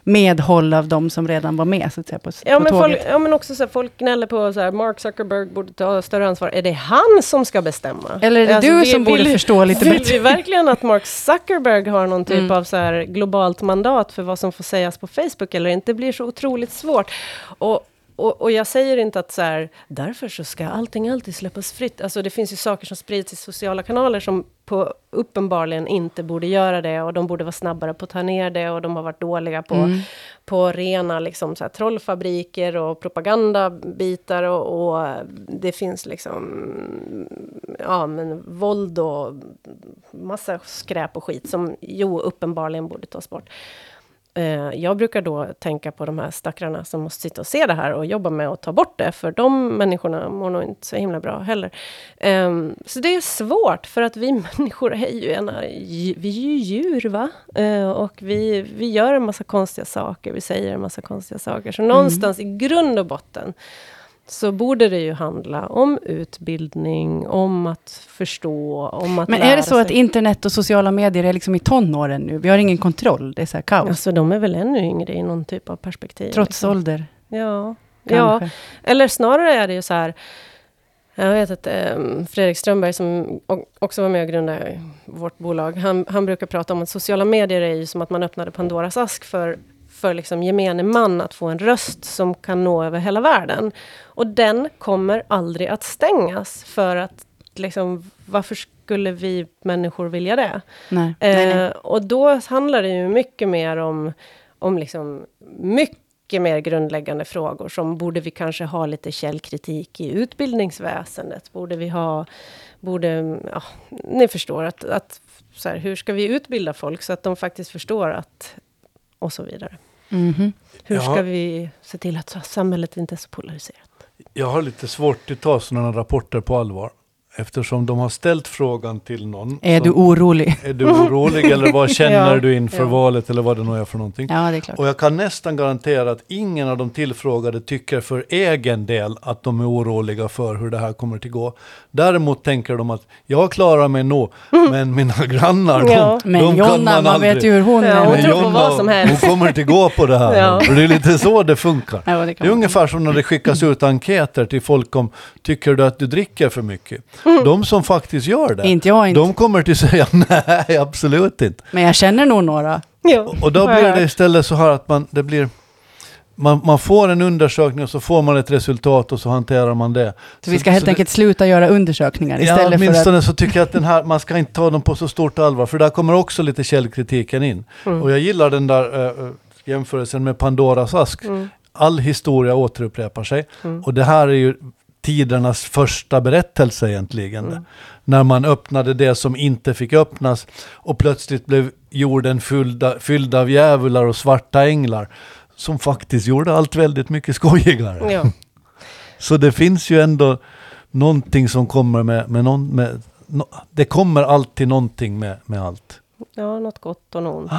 medhåll av de som redan var med, så att säga, på, Ja på men, tåget. folk, ja, men också så här, folk gnäller på så här, Mark Zuckerberg borde ta större ansvar. Är det han som ska bestämma? Eller är det Alltså, du vi- som borde vill- förstå lite Vill bättre? vi verkligen att Mark Zuckerberg har någon typ Mm. av så här globalt mandat för vad som får sägas på Facebook eller inte? Det blir så otroligt svårt. Och, och, och jag säger inte att så här, därför så ska allting alltid släppas fritt. Alltså det finns ju saker som sprids i sociala kanaler som på, uppenbarligen inte borde göra det och de borde vara snabbare på att ta ner det och de har varit dåliga på, Mm. på rena liksom, så här, trollfabriker och propagandabitar och, och det finns liksom ja, men våld och massa skräp och skit som jo uppenbarligen borde tas bort. Eh, jag brukar då tänka på de här stackarna som måste sitta och se det här och jobba med att ta bort det, för de människorna mår nog inte så himla bra heller. Ehm, så det är svårt, för att vi människor är ju, ena, vi är ju djur, va? Eh, och vi, vi gör en massa konstiga saker, vi säger en massa konstiga saker. Så någonstans i grund och botten så borde det ju handla om utbildning, om att förstå, om att Men lära är det så att sig. internet och sociala medier är liksom i tonåren nu? Vi har ingen kontroll, det är så här kaos. Alltså de är väl ännu yngre i någon typ av perspektiv. Trots liksom. ålder, Ja. ja, eller snarare är det ju så här. Jag vet att eh, Fredrik Strömberg, som också var med och grundade vårt bolag, han, han brukar prata om att sociala medier är ju som att man öppnade Pandoras ask för, för liksom gemene man att få en röst som kan nå över hela världen. Och den kommer aldrig att stängas, för att liksom, varför skulle vi människor vilja det? Nej. nej, nej. Eh, och då handlar det ju mycket mer om, om liksom mycket mer grundläggande frågor, som borde vi kanske ha lite källkritik i utbildningsväsendet? Borde vi ha, borde, ja, ni förstår, att, att så här, hur ska vi utbilda folk så att de faktiskt förstår att, och så vidare. Mhm. Hur Ja. ska vi se till att samhället inte är så polariserat? Jag har lite svårt att ta sådana rapporter på allvar. Eftersom de har ställt frågan till någon. Är som- du orolig? är du orolig eller vad känner Ja, du inför ja. valet eller vad det nu är för någonting? Ja, det är klart. Och jag kan nästan garantera att ingen av de tillfrågade tycker för egen del att de är oroliga för hur det här kommer att gå. Däremot tänker de att jag klarar mig nog, men mina grannar, Mm. Ja. de, Men de kan Jonna, man man aldrig. vet ju hur hon Ja, är. hon Men tror på vad som helst. hon kommer inte gå på det här. Ja. Det är lite så det funkar. Ja, det Det kan är ungefär som när det skickas ut enkäter till folk om Tycker du att du dricker för mycket? De som faktiskt gör det, Inte jag inte. de kommer till säga nej, absolut inte. Men jag känner nog några. Ja, Och då blir det istället så här att man, det blir, man, man får en undersökning och så får man ett resultat och så hanterar man det. Så vi ska helt det- enkelt sluta göra undersökningar Ja, istället för att... åtminstone så tycker jag att den här, man ska inte ta dem på så stort allvar, för där kommer också lite källkritiken in. Mm. Och jag gillar den där äh, jämförelsen med Pandoras ask. Mm. All historia återupprepar sig. Mm. Och det här är ju tidernas första berättelse egentligen. Mm. När man öppnade det som inte fick öppnas och plötsligt blev jorden fylld, fylld av djävular och svarta änglar. Som faktiskt gjorde allt väldigt mycket skojigare. Ja. Så det finns ju ändå någonting som kommer med, med, någon, med no, det kommer alltid någonting med, med allt. Ja, något gott och något ont.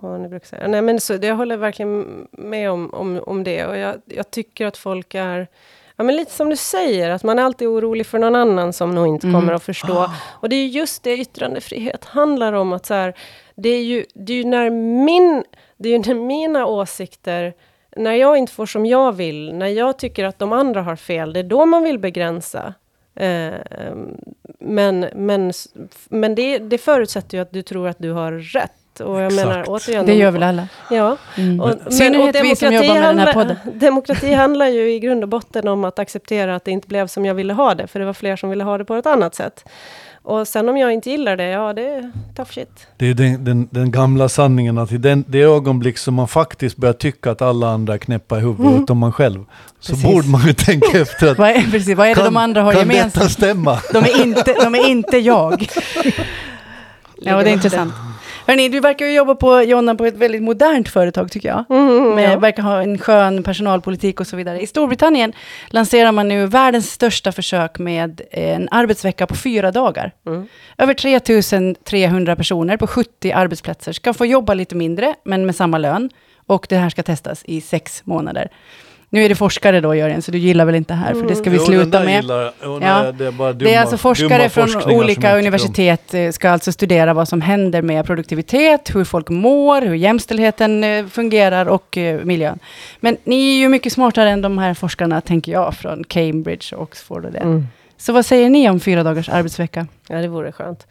och Vad ni brukar säga. Nej, men så, jag håller verkligen med om, om, om det. Och jag, jag tycker att folk är... Ja, men lite som du säger, att man är alltid orolig för någon annan som nog inte Mm. kommer att förstå. Och det är just det yttrandefrihet handlar om. att så här, det, är ju, det är ju när min... Det är ju när mina åsikter... När jag inte får som jag vill, när jag tycker att de andra har fel, det är då man vill begränsa. Eh, men men, men det, det förutsätter ju att du tror att du har rätt. Och jag Exakt. menar återigen... Det de- gör väl alla. Ja. Mm. Och, I synnerhet vi som jobbar med den här podden. Demokrati handlar ju i grund och botten om att acceptera att det inte blev som jag ville ha det. För det var fler som ville ha det på ett annat sätt. Och sen om jag inte gillar det, ja det är tough shit. Det är den, den, den gamla sanningen att i den, det ögonblick som man faktiskt börjar tycka att alla andra är knäppa i huvudet Mm. utom man själv. Så Precis. borde man ju tänka efter att Vad är, precis, vad är det de andra har kan gemensamt? detta stämma? De är inte, de är inte jag. Ja, det är intressant. Hörrni, du verkar ju jobba på, Jonna, på ett väldigt modernt företag tycker jag. Mm, Med, ja. verkar ha en skön personalpolitik och så vidare. I Storbritannien lanserar man nu världens största försök med en arbetsvecka på fyra dagar. Mm. Över 3300 personer på 70 arbetsplatser ska få jobba lite mindre, men med samma lön. Och det här ska testas i sex månader. Nu är det forskare då, Jörgen, så du gillar väl inte här, för det ska vi sluta med. gillar jag. Jo, Ja. nej, det är bara dumma, Det är alltså forskare från olika universitet eh, ska alltså studera vad som händer med produktivitet, hur folk mår, hur jämställdheten eh, fungerar och eh, miljön. Men ni är ju mycket smartare än de här forskarna, tänker jag, från Cambridge och Oxford och det. Mm. Så vad säger ni om fyra dagars arbetsvecka? Ja, det vore skönt.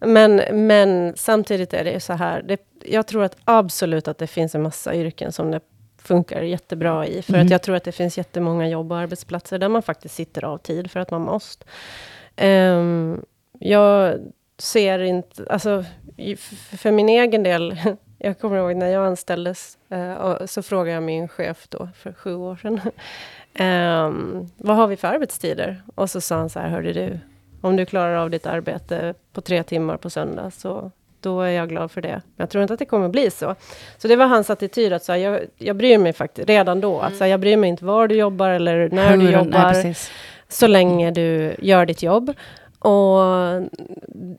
Men, men samtidigt är det ju så här. Det, jag tror att absolut att det finns en massa yrken som det funkar jättebra i. För Mm. att jag tror att det finns jättemånga jobb och arbetsplatser där man faktiskt sitter av tid för att man måste. Ehm, jag ser inte, alltså för min egen del, jag kommer ihåg när jag anställdes, och så frågade jag min chef då, för sju år sedan, ehm, vad har vi för arbetstider? Och så sa han så här, hörde du, om du klarar av ditt arbete på tre timmar på söndag, så då är jag glad för det. Men jag tror inte att det kommer bli så. Så det var hans attityd, att så här, jag, jag bryr mig faktiskt redan då. Att så här, jag bryr mig inte var du jobbar eller när du Hur- jobbar Nej, så länge du gör ditt jobb. Och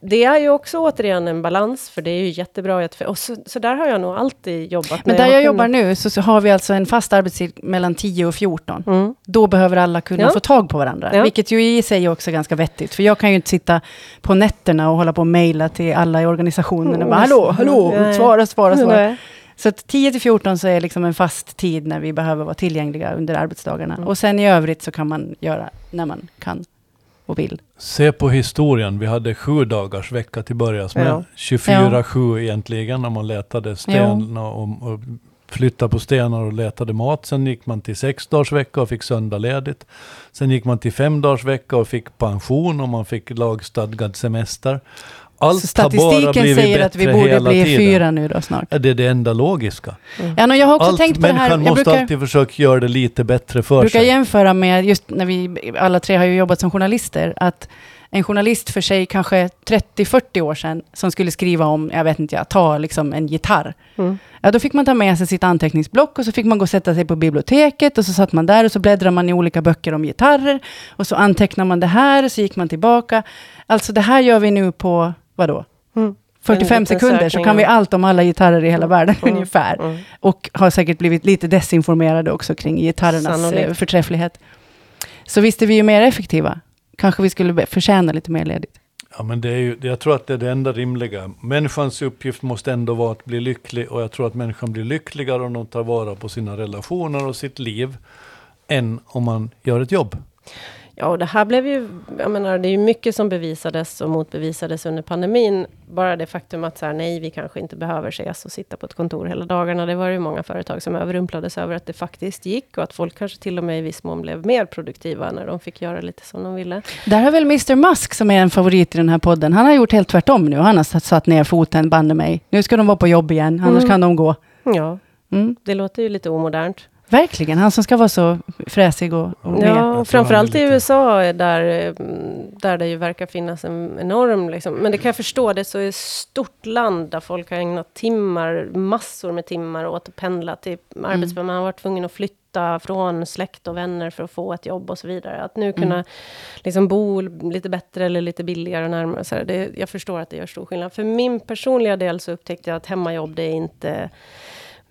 det är ju också återigen en balans, för det är ju jättebra. att- Och så, så där har jag nog alltid jobbat. Men där har jag jobbar nu så, så har vi alltså en fast arbetstid mellan 10 och 14. Mm. Då behöver alla kunna Ja. få tag på varandra. Ja. Vilket ju i sig också är ganska vettigt. För jag kan ju inte sitta på nätterna och hålla på och mejla till alla i organisationen och bara hallå, hallå, Nej. svara, svara, svara. Nej. Så att 10 till 14 så är liksom en fast tid när vi behöver vara tillgängliga under arbetsdagarna. Mm. Och sen i övrigt så kan man göra när man kan och vill. Se på historien, vi hade sju dagars vecka till börjas med. Ja. 24-7 egentligen när man letade sten och, och flyttade på stenar och letade mat. Sen gick man till sex dagars vecka och fick söndag ledigt. Sen gick man till fem dagars vecka och fick pension och man fick lagstadgad semester. Allt så statistiken säger bättre att vi borde hela bli tiden. fyra nu då snart. Ja, Det är det enda logiska. Ja, no, jag har också Allt, tänkt på det här. människan måste brukar, alltid försöka göra det lite bättre för brukar sig. jämföra med, just när vi alla tre har ju jobbat som journalister, att en journalist för sig kanske 30-40 år sedan, som skulle skriva om, jag vet inte, jag, ta liksom en gitarr. Mm. Ja, då fick man ta med sig sitt anteckningsblock och så fick man gå och sätta sig på biblioteket och så satt man där och så bläddrade man i olika böcker om gitarrer och så antecknade man det här och så gick man tillbaka. Alltså det här gör vi nu på, vadå? Mm. 45 En liten sekunder så kan vi allt om alla gitarrer i hela världen Mm. ungefär. Mm. Och har säkert blivit lite desinformerade också kring gitarrernas Sannolikt. eh, förträfflighet. Så visst är vi ju mer effektiva. Kanske vi skulle förtjäna lite mer ledigt. Ja, men det är ju, jag tror att det är det enda rimliga. Människans uppgift måste ändå vara att bli lycklig och jag tror att människan blir lyckligare om de tar vara på sina relationer och sitt liv än om man gör ett jobb. Ja, och det här blev ju, jag menar, det är ju mycket som bevisades och motbevisades under pandemin. Bara det faktum att så här, nej, vi kanske inte behöver ses och sitta på ett kontor hela dagarna. Det var ju många företag som överrumplades över att det faktiskt gick och att folk kanske till och med i viss mån blev mer produktiva när de fick göra lite som de ville. Där har väl Mr Musk, som är en favorit i den här podden, han har gjort helt tvärtom nu. Han har satt, satt ner foten, banne mig. Nu ska de vara på jobb igen, annars Mm. kan de gå. Ja, Mm. det låter ju lite omodernt. Verkligen, han som ska vara så fräsig och, och. Ja, framförallt i USA där, eh, där det ju verkar finnas en enorm... Liksom, men det kan jag förstå, det är så ett stort land där folk har ägnat timmar, massor med timmar åt att pendla till arbetsplatser. Man har varit tvungen att flytta från släkt och vänner för att få ett jobb och så vidare. Att nu kunna Mm. liksom bo lite bättre eller lite billigare och närmare. Så här, det, jag förstår att det gör stor skillnad. För min personliga del så upptäckte jag att hemmajobb, det är inte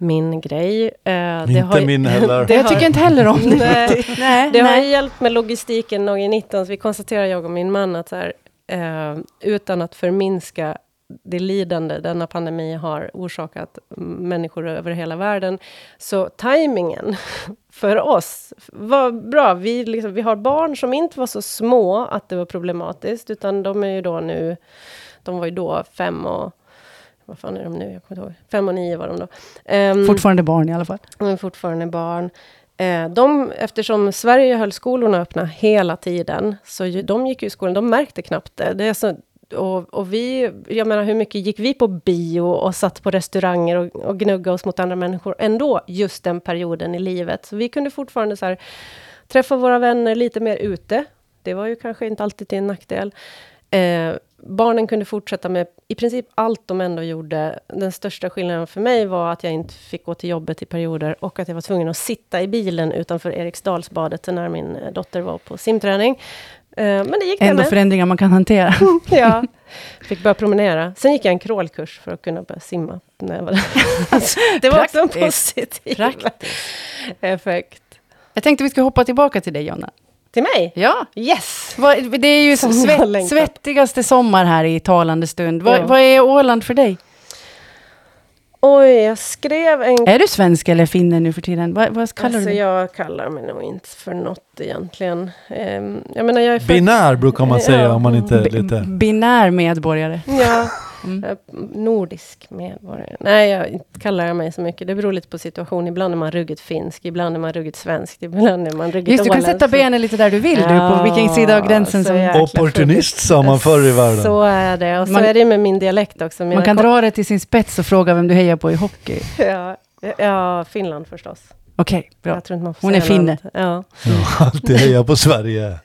min grej. Eh, det Inte har min heller. det jag har- tycker inte heller om det. Nej. nej, Det har nej. ju hjälpt med logistiken nog i 19, så vi konstaterar, jag och min man, att så här, eh, utan att förminska det lidande denna pandemi har orsakat människor över hela världen, så tajmingen för oss var bra. Vi, liksom, vi har barn som inte var så små att det var problematiskt, utan de är ju då nu, de var ju då fem och vad fan är de nu? Jag kommer inte ihåg. Fem och nio var de då. Ehm, Fortfarande barn i alla fall. de är fortfarande barn. Eh, de, eftersom Sverige höll skolorna öppna hela tiden, så ju, de gick ju i skolan, de märkte knappt det. det är så, och, och vi, jag menar hur mycket gick vi på bio och satt på restauranger och, och gnugga oss mot andra människor ändå, just den perioden i livet. Så vi kunde fortfarande så här, träffa våra vänner lite mer ute. Det var ju kanske inte alltid till en nackdel. Eh, barnen kunde fortsätta med i princip allt de ändå gjorde. Den största skillnaden för mig var att jag inte fick gå till jobbet i perioder och att jag var tvungen att sitta i bilen utanför Eriksdalsbadet när min eh, dotter var på simträning. Eh, men det gick Ändå förändringar man kan hantera. Ja, fick börja promenera. Sen gick jag en crawlkurs för att kunna börja simma. När jag var det var också en positiv Praktiskt. effekt. Jag tänkte vi skulle hoppa tillbaka till dig, Jonna. Till mig? Ja, Yes! det är ju svett, svettigaste sommar här i talande stund. Vad, Ja. vad är Åland för dig? Oj, jag skrev en... Är du svensk eller finne nu för tiden? Vad, vad kallar Alltså du dig? jag kallar mig nog inte för något egentligen. Ehm, jag menar jag är född- Binär brukar man säga Ja. om man inte är B- lite... Binär medborgare. Ja, Mm. eh, nordisk medborgare. Nej, jag inte kallar jag mig så mycket. Det beror lite på situation. Ibland är man ruggigt finsk, ibland är man ruggigt svensk, ibland är man ruggigt Just du kan sätta benen lite där du vill du, på Ja, vilken sida av gränsen som... Opportunist sa man förr i världen. Så är det. Och så Man- är det med min dialekt också. Mina Man kan dra det till sin spets och fråga vem du hejar på i hockey. Ja, ja, Finland förstås. Okej, bra. Jag tror inte man får Hon är finne. Ja. Ja, alltid heja på Sverige.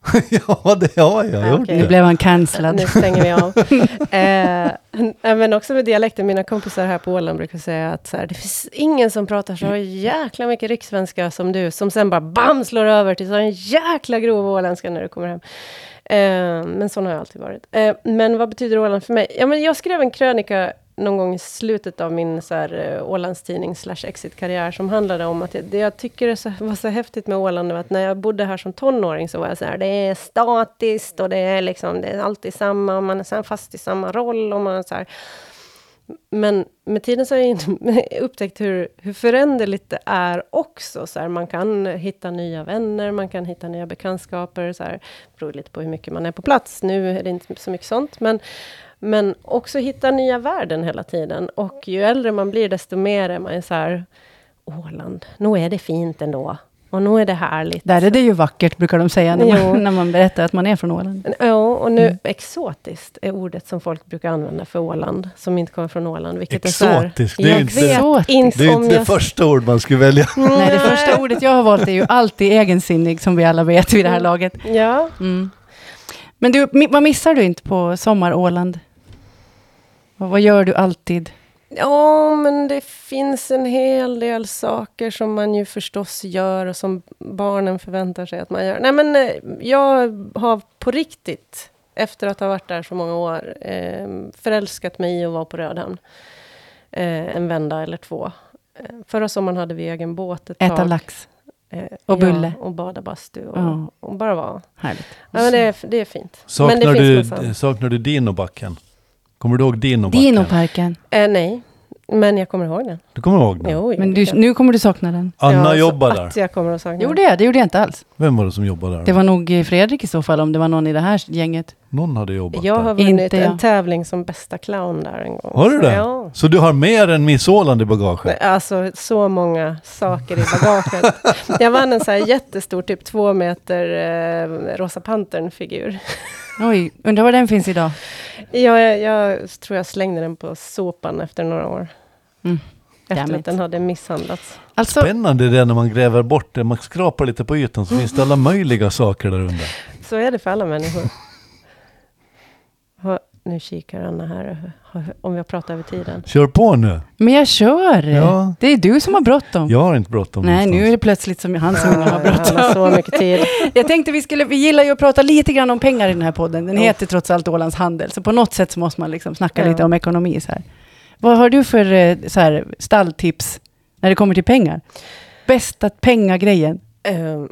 ja, det har jag Ja, gjort. okej. Nu blev han cancellad. Nu stänger vi av. eh, men också med dialekten, mina kompisar här på Åland brukar säga att så här, det finns ingen som pratar så jäkla mycket rikssvenska som du, som sen bara bam slår över till så en jäkla grov åländska när du kommer hem. Eh, men sån har jag alltid varit. Eh, men vad betyder Åland för mig? Ja, men jag skrev en krönika någon gång i slutet av min så här, eh, Ålandstidning slash exit-karriär som handlade om att jag, det jag tycker så, var så häftigt med Åland var att när jag bodde här som tonåring så var jag så här, det är statiskt och det är liksom, det är alltid samma, och man är sen fast i samma roll och man är så här. Men med tiden så har jag upptäckt hur, hur föränderligt det är också. Så här, man kan hitta nya vänner, man kan hitta nya bekantskaper. Så här, det beror lite på hur mycket man är på plats. Nu är det inte så mycket sånt. Men, men också hitta nya värden hela tiden. Och ju äldre man blir, desto mer är man så här... Åland, nu är det fint ändå. Och nu är det härligt. Där är det ju vackert, brukar de säga, när man, när man berättar att man är från Åland. Ja, och nu Mm. exotiskt är ordet som folk brukar använda för Åland, som inte kommer från Åland. Vilket Är så här, Exotiskt, det är jag inte- vet inte Det är inte jag... det första ord man skulle välja. Nej, det första ordet jag har valt är ju alltid egensinnig, som vi alla vet vid det här laget. Ja, Mm. Men du, vad missar du inte på sommar-Åland? Vad vad gör du alltid? Ja, men det finns en hel del saker som man ju förstås gör och som barnen förväntar sig att man gör. Nej, men eh, jag har på riktigt, efter att ha varit där så många år, eh, förälskat mig i att vara på Rödhamn. Eh, en vända eller två. Eh, förra sommaren hade vi egen båt ett Äta tag. lax. Eh, och bulle. Ja, och bada bastu och, Ja. och bara vara. Härligt. Ja, men det, är, det är fint. men Saknar det du, saknar du Dinobacken? Kommer du ihåg Dinobacken? Dinoparken. Eh, nej, men jag kommer ihåg den. Du kommer ihåg den? Jo, Men du, nu kommer du sakna den. Anna Ja, jobbar där. Att jag kommer att sakna Gjorde jag? Det gjorde jag inte alls. Vem var det som jobbade där? Det var nog eh, Fredrik i så fall, om det var någon i det här gänget. Någon hade jobbat Jag där. har vunnit Inte jag. en tävling som bästa clown där en gång. Har du Så, det? Ja. Så du har mer än Miss Åland i bagaget? Alltså så många saker i bagaget. jag vann en så här jättestor, typ två meter eh, Rosa Pantern-figur. Oj, undrar var den finns idag? Jag, jag, jag tror jag slängde den på sopan efter några år. Mm. Efter att den hade misshandlats. Alltså, Spännande det när man gräver bort det. Man skrapar lite på ytan så finns det alla möjliga saker där under. Så är det för alla människor. Nu kikar Anna här, om jag pratar över tiden. Kör på nu. men jag kör. Ja. Det är du som har bråttom. Jag har inte bråttom Nej, någonstans. nu är det plötsligt som han som har bråttom. Han har så mycket tid. Jag tänkte vi skulle, vi gillar ju att prata lite grann om pengar i den här podden. Den Ja. heter trots allt Ålands Handel, så på något sätt så måste man liksom snacka Ja. lite om ekonomi. Så här. Vad har du för eh, så här, stalltips när det kommer till pengar? Bästa pengagrejen? Ehm,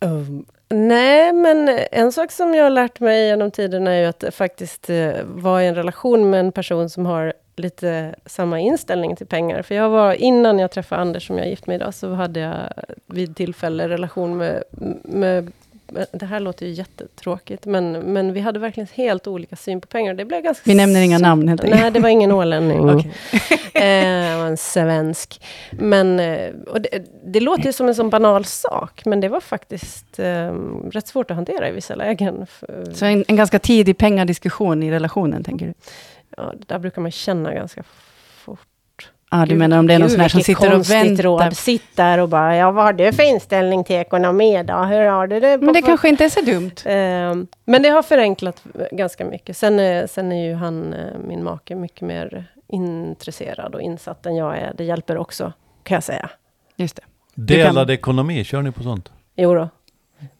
ehm, nej, men en sak som jag har lärt mig genom tiden är ju att faktiskt eh, vara i en relation med en person som har lite samma inställning till pengar. För jag var, innan jag träffade Anders, som jag är gift med idag, så hade jag vid tillfälle relation med, med det här låter ju jättetråkigt, men, men vi hade verkligen helt olika syn på pengar. Det blev ganska... Vi nämner inga namn helt enkelt. Nej, det var ingen ålänning. Eh, det var en svensk. Men, eh, och det, det låter ju som en sån banal sak, men det var faktiskt eh, rätt svårt att hantera i vissa lägen. Så en, en ganska tidig pengadiskussion i relationen, tänker du? ja, det där brukar man känna ganska Ja, du Gud, menar om det är någon gud, sån här som sitter och väntar? Råd. Sitt där och bara, ja, vad har du för inställning till ekonomi då? Hur har du det? Men det kanske inte är så dumt. Eh, men det har förenklat ganska mycket. Sen, eh, sen är ju han, eh, min make, mycket mer intresserad och insatt än jag är. Det hjälper också, kan jag säga. Just det. Du kan- Delad ekonomi, kör ni på sånt? Jo då.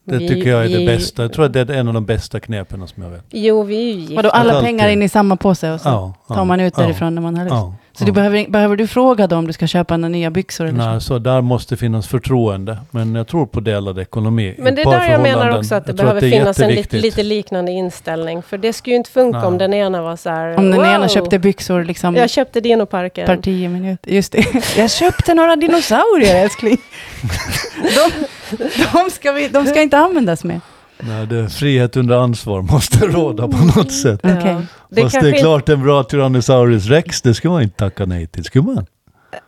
Det Vi- tycker jag är det vi- bästa. Jag tror att det är en av de bästa knepen som jag vet. Jo, vi är ju gifta. Vadå, alla Alltid. pengar in i samma påse och så Ja, tar ja, man ut ja, därifrån när man har lust. Ja, Så ja. du behöver, behöver du fråga dem om du ska köpa några nya byxor eller Nej, så där måste finnas förtroende. Men jag tror på delad ekonomi. Men det är där jag menar också att det behöver är finnas en lite, lite liknande inställning. För det skulle ju inte funka Nej. om den ena var så här... så? Om den wow, ena köpte byxor liksom Jag köpte dinoparken. per tio minuter. Just det. Jag köpte några dinosaurier älskling. De, de, ska vi, de ska inte användas mer. Nej, det är frihet under ansvar måste råda på något sätt. Ja. Okej. Det Fast det är klart en bra Tyrannosaurus rex, det ska man inte tacka nej till. Ska man?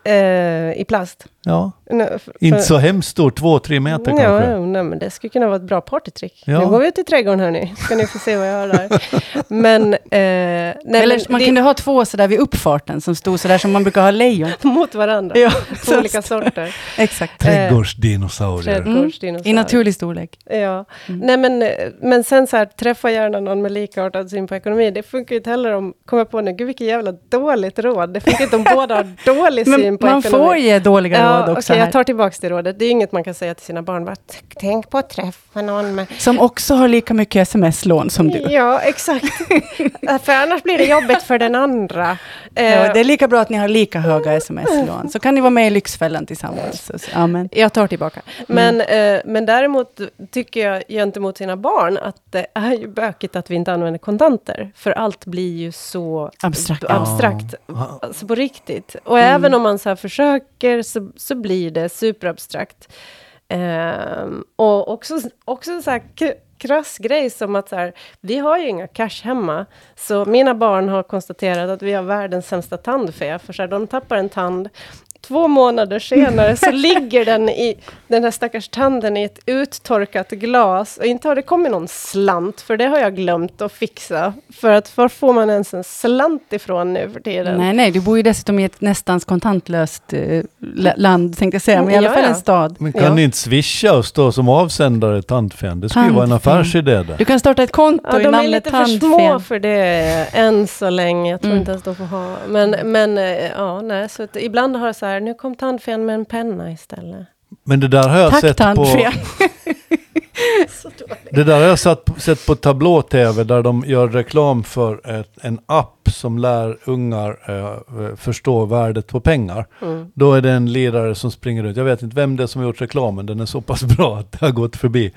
eh, I plast. Ja, Nej, för- inte så hemskt stor, två, tre meter Ja, kanske. ja, nej, men det skulle kunna vara ett bra partytrick. Ja. Nu går vi ut i trädgården hörni, ska ni få se vad jag har där. Men, eh, nej, Eller men man det, kunde ha två sådär vid uppfarten som stod sådär som man brukar ha lejon. mot varandra. Ja, Två olika sorter. Exakt. Trädgårdsdinosaurier. Trädgårdsdinosaurier. I naturlig storlek. Ja, Mm. nej men, eh, men sen så här, träffa gärna någon med likartad syn på ekonomi. Det funkar ju inte heller om, kommer på nu, gud vilket jävla dåligt råd. Det funkar inte om båda har dålig syn Men på man ekonomi. får ge dåliga Ja, råd också okej, här. jag tar tillbaka det rådet. Det är inget man kan säga till sina barn. Bara, "T- tänk på att träffa någon med... Som också har lika mycket sms-lån som du. Ja, exakt. för annars blir det jobbigt för den andra. Eh, Ja, det är lika bra att ni har lika höga sms-lån. Så kan ni vara med i Lyxfällan tillsammans. Amen. Jag tar tillbaka. Men, eh, men däremot tycker jag gentemot sina barn att det är ju bökigt att vi inte använder kontanter. För allt blir ju så Abstrakt. abstrakt Ja. alltså på riktigt. Och Mm. även om man så här försöker så, så blir det superabstrakt. Ehm, och också, också en sån här krass grej som att så här, vi har ju inga cash hemma. Så mina barn har konstaterat att vi har världens sämsta tandfe. För så här, de tappar en tand. Två månader senare så ligger den i den här stackars tanden i ett uttorkat glas. Och inte har det kommit någon slant, för det har jag glömt att fixa. För att var får man ens en slant ifrån nu för tiden? Nej, nej, du bor ju dessutom i ett nästan kontantlöst eh, la- land, tänkte jag säga, men i alla fall en stad. Men kan Ja. ni inte swisha och stå som avsändare tandfen? Det skulle ju vara en Tandfen. affärsidé där. Du kan starta ett konto Ja, i de är namnet lite för små Tandfen. för det än så länge. Jag tror Mm. inte ens de får ha. Men, men eh, ja, nej, så att ibland har jag så här, nu kom tandfen med en penna istället. Men det där har jag Tack sett på... Tandfen. Dåligt. Det där har jag satt, sett på tablå-tv där de gör reklam för ett, en app som lär ungar eh, förstå värdet på pengar. Mm. Då är det en lirare som springer runt. Jag vet inte vem det är som har gjort reklamen, den är så pass bra att det har gått förbi.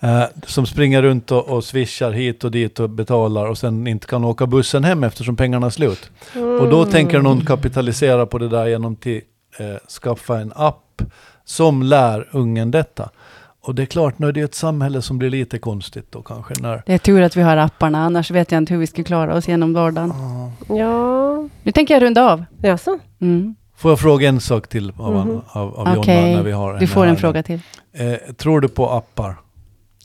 Eh, som springer runt och, och swishar hit och dit och betalar och sen inte kan åka bussen hem eftersom pengarna är slut. Och då tänker någon kapitalisera på det där genom att eh, skaffa en app som lär ungen detta. Och det är klart, nu är det ett samhälle som blir lite konstigt då kanske. När, Det är tur att vi har apparna, annars vet jag inte hur vi ska klara oss genom vardagen. Ja, Nu tänker jag runda av. jaså? Mm. Får jag fråga en sak till av, Mhm. av, av Jonna när vi har Du får här en nu? fråga till. Eh, tror du på appar?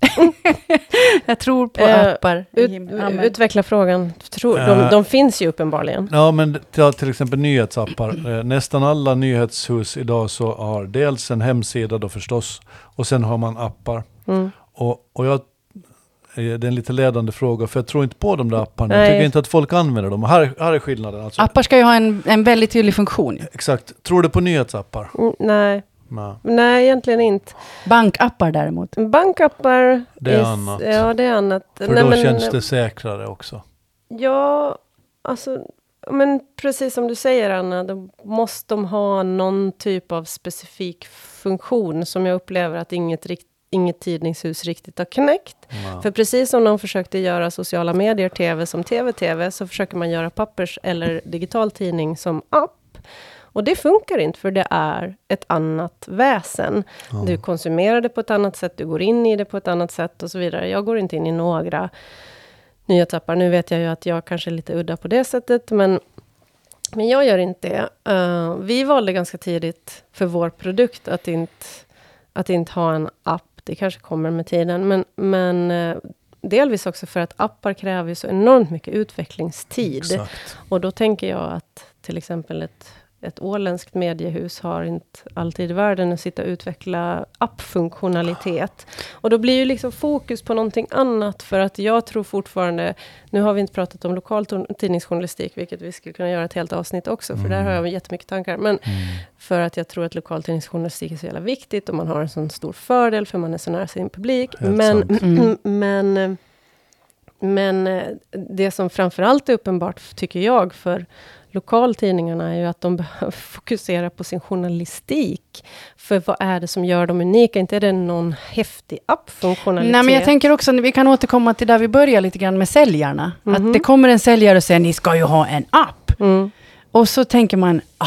Jag tror på Eh, appar. Ut, utveckla frågan. Tror, Eh. de, de finns ju uppenbarligen. Ja, men ta till exempel nyhetsappar. Eh, nästan alla nyhetshus idag så har dels en hemsida då förstås och sen har man appar. Mm. Och, och jag, eh, det är en lite ledande fråga för jag tror inte på de där apparna. Jag Nej. tycker inte att folk använder dem. Och Här, här är skillnaden. Alltså, Appar ska ju ha en, en väldigt tydlig funktion. Exakt. Tror du på nyhetsappar? Mm, nej, Nej. nej, egentligen inte. Bankappar däremot. Bankappar... Det är is- annat. Ja, det är annat. För Nej, då men- känns det säkrare också. Ja, alltså, men precis som du säger Anna, då måste de ha någon typ av specifik funktion som jag upplever att inget, rikt, inget tidningshus riktigt har knäckt. Nej. För precis som de försökte göra sociala medier, tv som tv-tv, så försöker man göra pappers eller digital tidning som app. Och det funkar inte, för det är ett annat väsen. Ja. Du konsumerar det på ett annat sätt, du går in i det på ett annat sätt och så vidare. Jag går inte in i några nyhetsappar. Nu vet jag ju att jag kanske är lite udda på det sättet, men, men jag gör inte det. Eh, vi valde ganska tidigt för vår produkt att inte, att inte ha en app. Det kanske kommer med tiden, men, men eh, delvis också för att appar kräver så enormt mycket utvecklingstid. Exakt. Och då tänker jag att till exempel ett, ett åländskt mediehus har inte alltid i världen att sitta och utveckla appfunktionalitet. Och då blir ju liksom fokus på någonting annat, för att jag tror fortfarande, nu har vi inte pratat om lokal tidningsjournalistik, vilket vi skulle kunna göra ett helt avsnitt också, för där har jag jättemycket tankar. Men för att jag tror att lokal tidningsjournalistik är så jävla viktigt, och man har en sån stor fördel, för man är så nära sin publik. Helt Men. Mm. men, eh, men eh, det som framförallt är uppenbart, tycker jag, för lokaltidningarna är ju att de behöver fokusera på sin journalistik. För vad är det som gör dem unika? Inte är det någon häftig appfunktionalitet? Nej, men jag tänker också, vi kan återkomma till där vi börjar lite grann med säljarna. Mhm. Att det kommer en säljare och säger, ni ska ju ha en app. Mm, Och så tänker man, ah,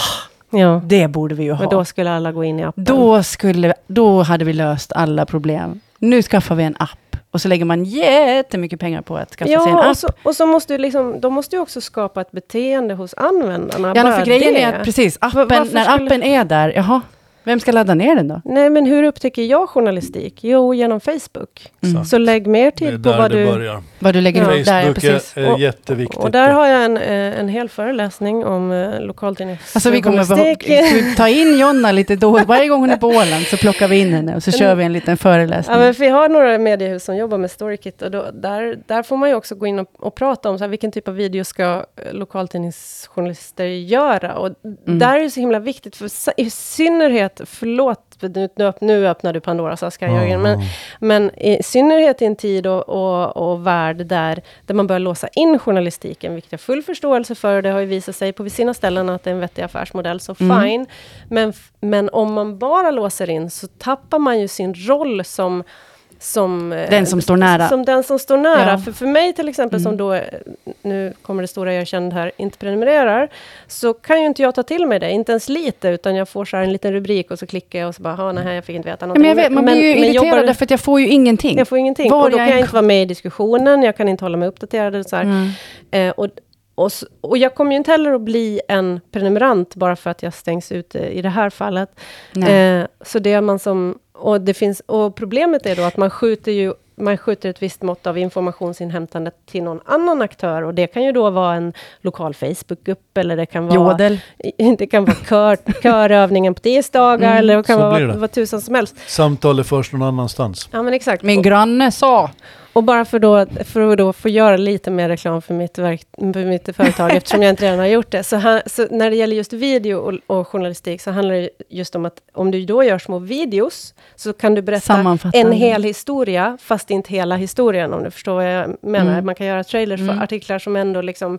ja, det borde vi ju ha. men då skulle alla gå in i appen. Då, skulle, då hade vi löst alla problem. Nu skaffar vi en app. Och så lägger man jättemycket pengar på att skaffa sig en Ja, app. och så, och så måste du liksom, de måste ju också skapa ett beteende hos användarna. Ja, för grejen det. är att precis, appen, när appen är där, jaha, vem ska ladda ner den då? Nej, men hur upptäcker jag journalistik? Jo, genom Facebook. Mm. Så lägg mer tid på vad du... börjar. Vad du lägger Ja. upp där, precis. är, Och- jätteviktigt. Och där har jag en, eh, en hel föreläsning om eh, lokaltidningsjournalistik. Alltså vi kommer ta in Jonna lite då. Varje gång hon är på Åland så plockar vi in henne och så kör vi en liten föreläsning. Ja, men vi har några mediehus som jobbar med Storykit och då, där, där får man ju också gå in och, och prata om så här, vilken typ av video ska eh, lokaltidningsjournalister göra. Och Mm. där är det så himla viktigt, för i synnerhet, förlåt, för nu, nu, öpp- nu öppnar du Pandoras askar Jörgen, men, men i synnerhet i en tid och, och, och värld där, där man börjar låsa in journalistiken, vilket jag har full förståelse för, det har ju visat sig på sina ställen att det är en vettig affärsmodell, så Mm. fine. Men, men om man bara låser in, så tappar man ju sin roll som som, Den som står nära. Som den som står nära. Ja. För, för mig till exempel, som Mm. då, eh, nu kommer det stora erkännandet här, inte prenumererar, så kan ju inte jag ta till mig det, inte ens lite, utan jag får så här en liten rubrik och så klickar jag och så bara, "Ha, nej, jag fick inte veta någonting. men vet, man blir ju irriterad jobbar- därför att jag får ju ingenting. jag får ingenting. Var och då jag kan jag inte vara med i diskussionen, jag kan inte hålla mig uppdaterad. Så här. Mm. Eh, och, och, s- och jag kommer ju inte heller att bli en prenumerant bara för att jag stängs ute i det här fallet. Eh, så det är man som... Och, det finns, och problemet är då att man skjuter ju man skjuter ett visst mått av informationsinhämtande till någon annan aktör. Och det kan ju då vara en lokal Facebookgrupp, eller det kan vara... Jodel. Det kan vara kör, körövningen på tisdagar, Mm, eller det kan så vara vad, vad tusan som helst. Samtalet förs någon annanstans. Ja, men exakt. Min granne sa. Och bara för, då, för att då få göra lite mer reklam för mitt, verk, för mitt företag, eftersom jag inte redan har gjort det. Så, här, så när det gäller just video och, och journalistik, så handlar det just om att om du då gör små videos, så kan du berätta en hel historia, fast inte hela historien, om du förstår vad jag menar. Mm. Man kan göra trailers för Mm. artiklar som ändå liksom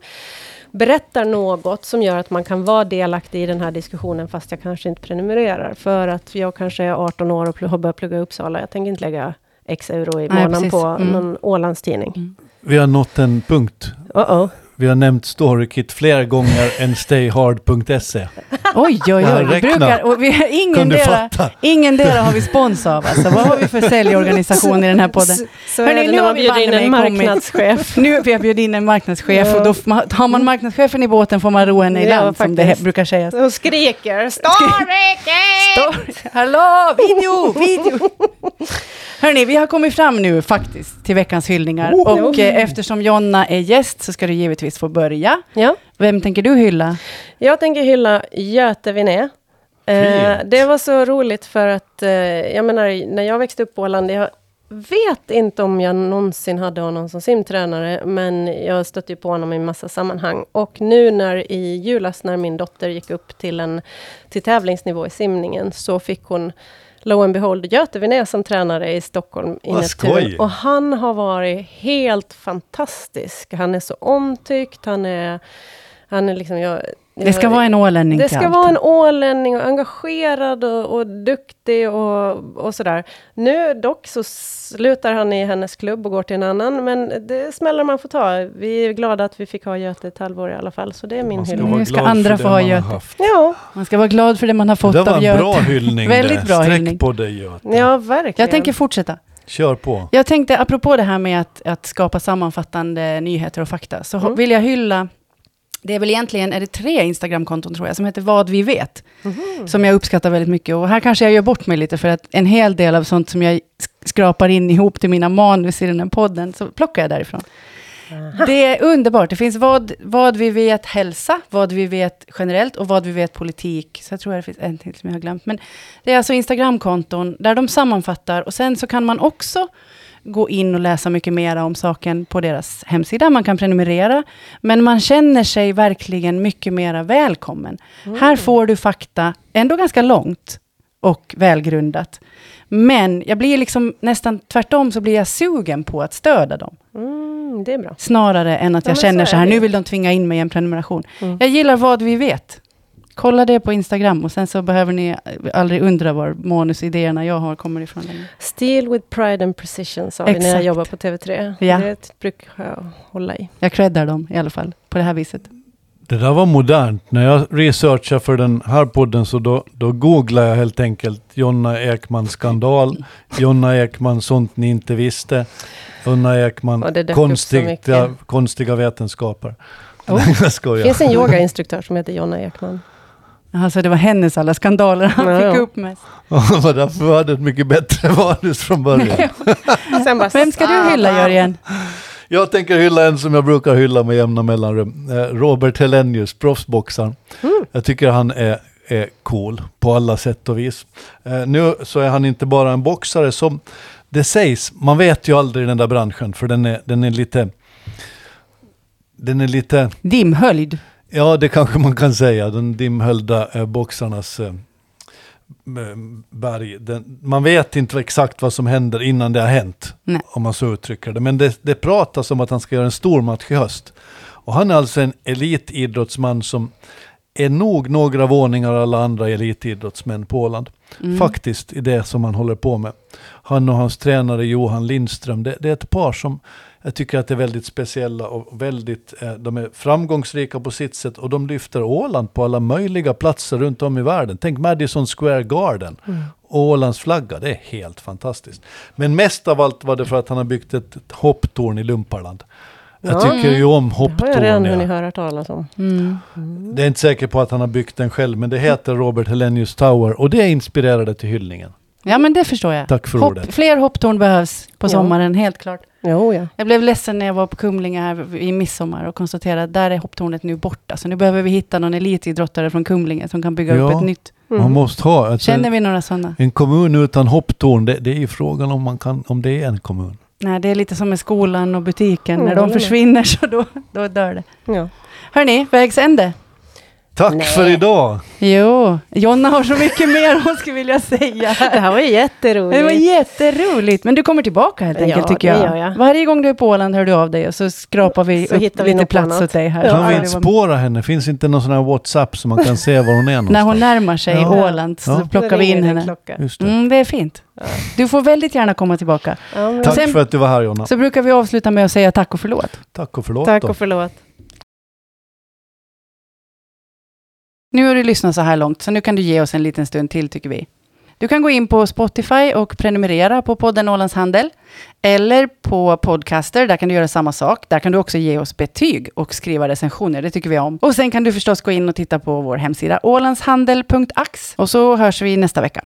berättar något som gör att man kan vara delaktig i den här diskussionen, fast jag kanske inte prenumererar. För att jag kanske är 18 år och har börjat plugga i Uppsala. Jag tänker inte lägga x euro i månaden på Mm. någon Ålandstidning. Vi har nått en punkt. Uh-oh. Vi har nämnt Storykit fler gånger än stayhard.se. Oj, oj, Jag oj. har Vi brukar, och vi ingen dera, ingen dera har vi spons av. Alltså. Vad har vi för säljorganisation i den här podden? Så, så det nu har vi bjuder in en kommit. marknadschef. Nu har vi bjudit in en marknadschef Ja. och då har man marknadschefen i båten får man ro henne i Ja, land, som det brukar sägas. Och skriker Storykit! Story. Hallå, video, video! Hörni, vi har kommit fram nu faktiskt till veckans hyllningar. Woho! Och eh, eftersom Jonna är gäst så ska du givetvis få börja. Ja, Vem tänker du hylla? jag tänker hylla Göte Vinné. Eh, det var så roligt för att, eh, jag menar, när jag växte upp på Åland, jag vet inte om jag någonsin hade honom som simtränare, men jag stötte ju på honom i massa sammanhang. Och nu när i julas, när min dotter gick upp till, en, till tävlingsnivå i simningen, så fick hon Lo and behold, Göte Vinné som tränare i Stockholm i skoj. Och han har varit helt fantastisk. Han är så omtyckt, han är... Han är liksom, jag, Det ska vara en ålänning det ska allt. vara en ålänning och engagerad och, och duktig och, och sådär. Nu dock så slutar han i hennes klubb och går till en annan, men det smällar man får ta. Vi är glada att vi fick ha Göte ett halvår i alla fall, så det är min Man ska hyllning. Nu ska andra få ha Göte. haft. Ja, Man ska vara glad för det man har fått Det var av en Göte. bra hyllning Väldigt bra Sträck hyllning. på dig Göte. ja verkligen. Jag tänker fortsätta. Kör på. Jag tänkte, apropå det här med att, att skapa sammanfattande nyheter och fakta, så Mm. vill jag hylla, det är väl egentligen, är det tre Instagramkonton tror jag, som heter Vad vi vet, Mhm. som jag uppskattar väldigt mycket. Och här kanske jag gör bort mig lite, för att en hel del av sånt som jag sk- skrapar in ihop till mina manus i den här podden, så plockar jag därifrån. Det är underbart. Det finns vad, vad vi vet hälsa, vad vi vet generellt och vad vi vet politik. Så jag tror att det finns en till som jag har glömt. Men det är alltså Instagramkonton där de sammanfattar och sen så kan man också gå in och läsa mycket mer om saken på deras hemsida. Man kan prenumerera, men man känner sig verkligen mycket mer välkommen. Här får du fakta, ändå ganska långt och välgrundat. Men jag blir liksom nästan tvärtom så blir jag sugen på att stödja dem. Mm, det är bra. Snarare än att Ja, jag känner så så är här, nu vill de tvinga in mig i en prenumeration. Mm. Jag gillar vad vi vet. Kolla det på Instagram och sen så behöver ni aldrig undra var manusidéerna jag har kommer ifrån längre. Steel with pride and precision sa vi när jag jobbade på TV3. Ja. Det brukar jag hålla i. Jag creddar dem i alla fall på det här viset. Det där var modernt. När jag researchade för den här podden så då, då googlade jag helt enkelt Jonna Ekman skandal, Jonna Ekman sånt ni inte visste, Jonna Ekman konstiga, konstiga vetenskaper. Oh. Det finns en yogainstruktör som heter Jonna Ekman. Alltså det var hennes alla skandaler han Ja, fick ja. upp med. Och var därför var det ett mycket bättre manus från början. Bara, Vem ska du hylla Jörgen? Jag tänker hylla en som jag brukar hylla med jämna mellanrum. Eh, Robert Helenius, proffsboxaren. Mm. Jag tycker han är, är cool på alla sätt och vis. Eh, nu så är han inte bara en boxare som det sägs, man vet ju aldrig i den där branschen för den är, den är lite den är lite, Dimhöljd. Ja det kanske man kan säga, den dimhöljda eh, boxarnas eh, eh, berg. Den, man vet inte exakt vad som händer innan det har hänt, Nej. om man så uttrycker det. Men det, det pratas om att han ska göra en stor match i höst. Och han är alltså en elitidrottsman som är nog några våningar alla andra elitidrottsmän på Åland. Mm. Faktiskt i det som han håller på med. Han och hans tränare Johan Lindström, det, det är ett par som jag tycker att är väldigt speciella och väldigt, eh, de är framgångsrika på sitt sätt och de lyfter Åland på alla möjliga platser runt om i världen. Tänk Madison Square Garden Mm. Ålands flagga, det är helt fantastiskt. Men mest av allt var det för att han har byggt ett, hopptorn i Lumparland. Jag Ja. tycker ju om Det har hopptorn. jag redan hunnit höra talas om. Mm. Det är inte säker på att han har byggt den själv, men det heter Robert Helenius Tower och det inspirerade till hyllningen. Ja, men det förstår jag. Tack för Hopp, ordet. fler hopptorn behövs på Ja. sommaren, helt klart. Jo, ja. Jag blev ledsen när jag var på Kumlinge här i midsommar och konstaterade att där är hopptornet nu borta. Så nu behöver vi hitta någon elitidrottare från Kumlinge som kan bygga upp Ja. ett nytt. Mm. Man måste ha. Alltså, Känner vi några sådana? En kommun utan hopptorn, det, det är ju frågan om, man kan, om det är en kommun. Nej, det är lite som med skolan och butiken. Mm, när de försvinner så då, då dör det. ja. Hörni, vägs ände. Tack Nej. för idag! Jo, Jonna har så mycket mer hon skulle vilja säga. Det här var jätteroligt. Det var jätteroligt, men du kommer tillbaka helt enkelt Ja, tycker det jag. gör jag. Varje gång du är på Åland hör du av dig och så skrapar vi Så upp hittar vi lite plats annat. åt dig här. Ja, Kan vi det inte var- spåra henne? Finns inte någon sån här WhatsApp så man kan se var hon är någonstans? När hon närmar sig Ja. Åland så Ja. plockar vi in henne. Det. Mm, det är fint. Ja. Du får väldigt gärna komma tillbaka. Ja, Tack Sen- för att du var här Jonna. Så brukar vi avsluta med att säga tack och förlåt. Tack och förlåt Tack och förlåt. Nu har du lyssnat så här långt, så nu kan du ge oss en liten stund till tycker vi. Du kan gå in på Spotify och prenumerera på podden Ålands Handel. Eller på Podcaster, där kan du göra samma sak. Där kan du också ge oss betyg och skriva recensioner, det tycker vi om. Och sen kan du förstås gå in och titta på vår hemsida ålandshandel.ax. Och så hörs vi nästa vecka.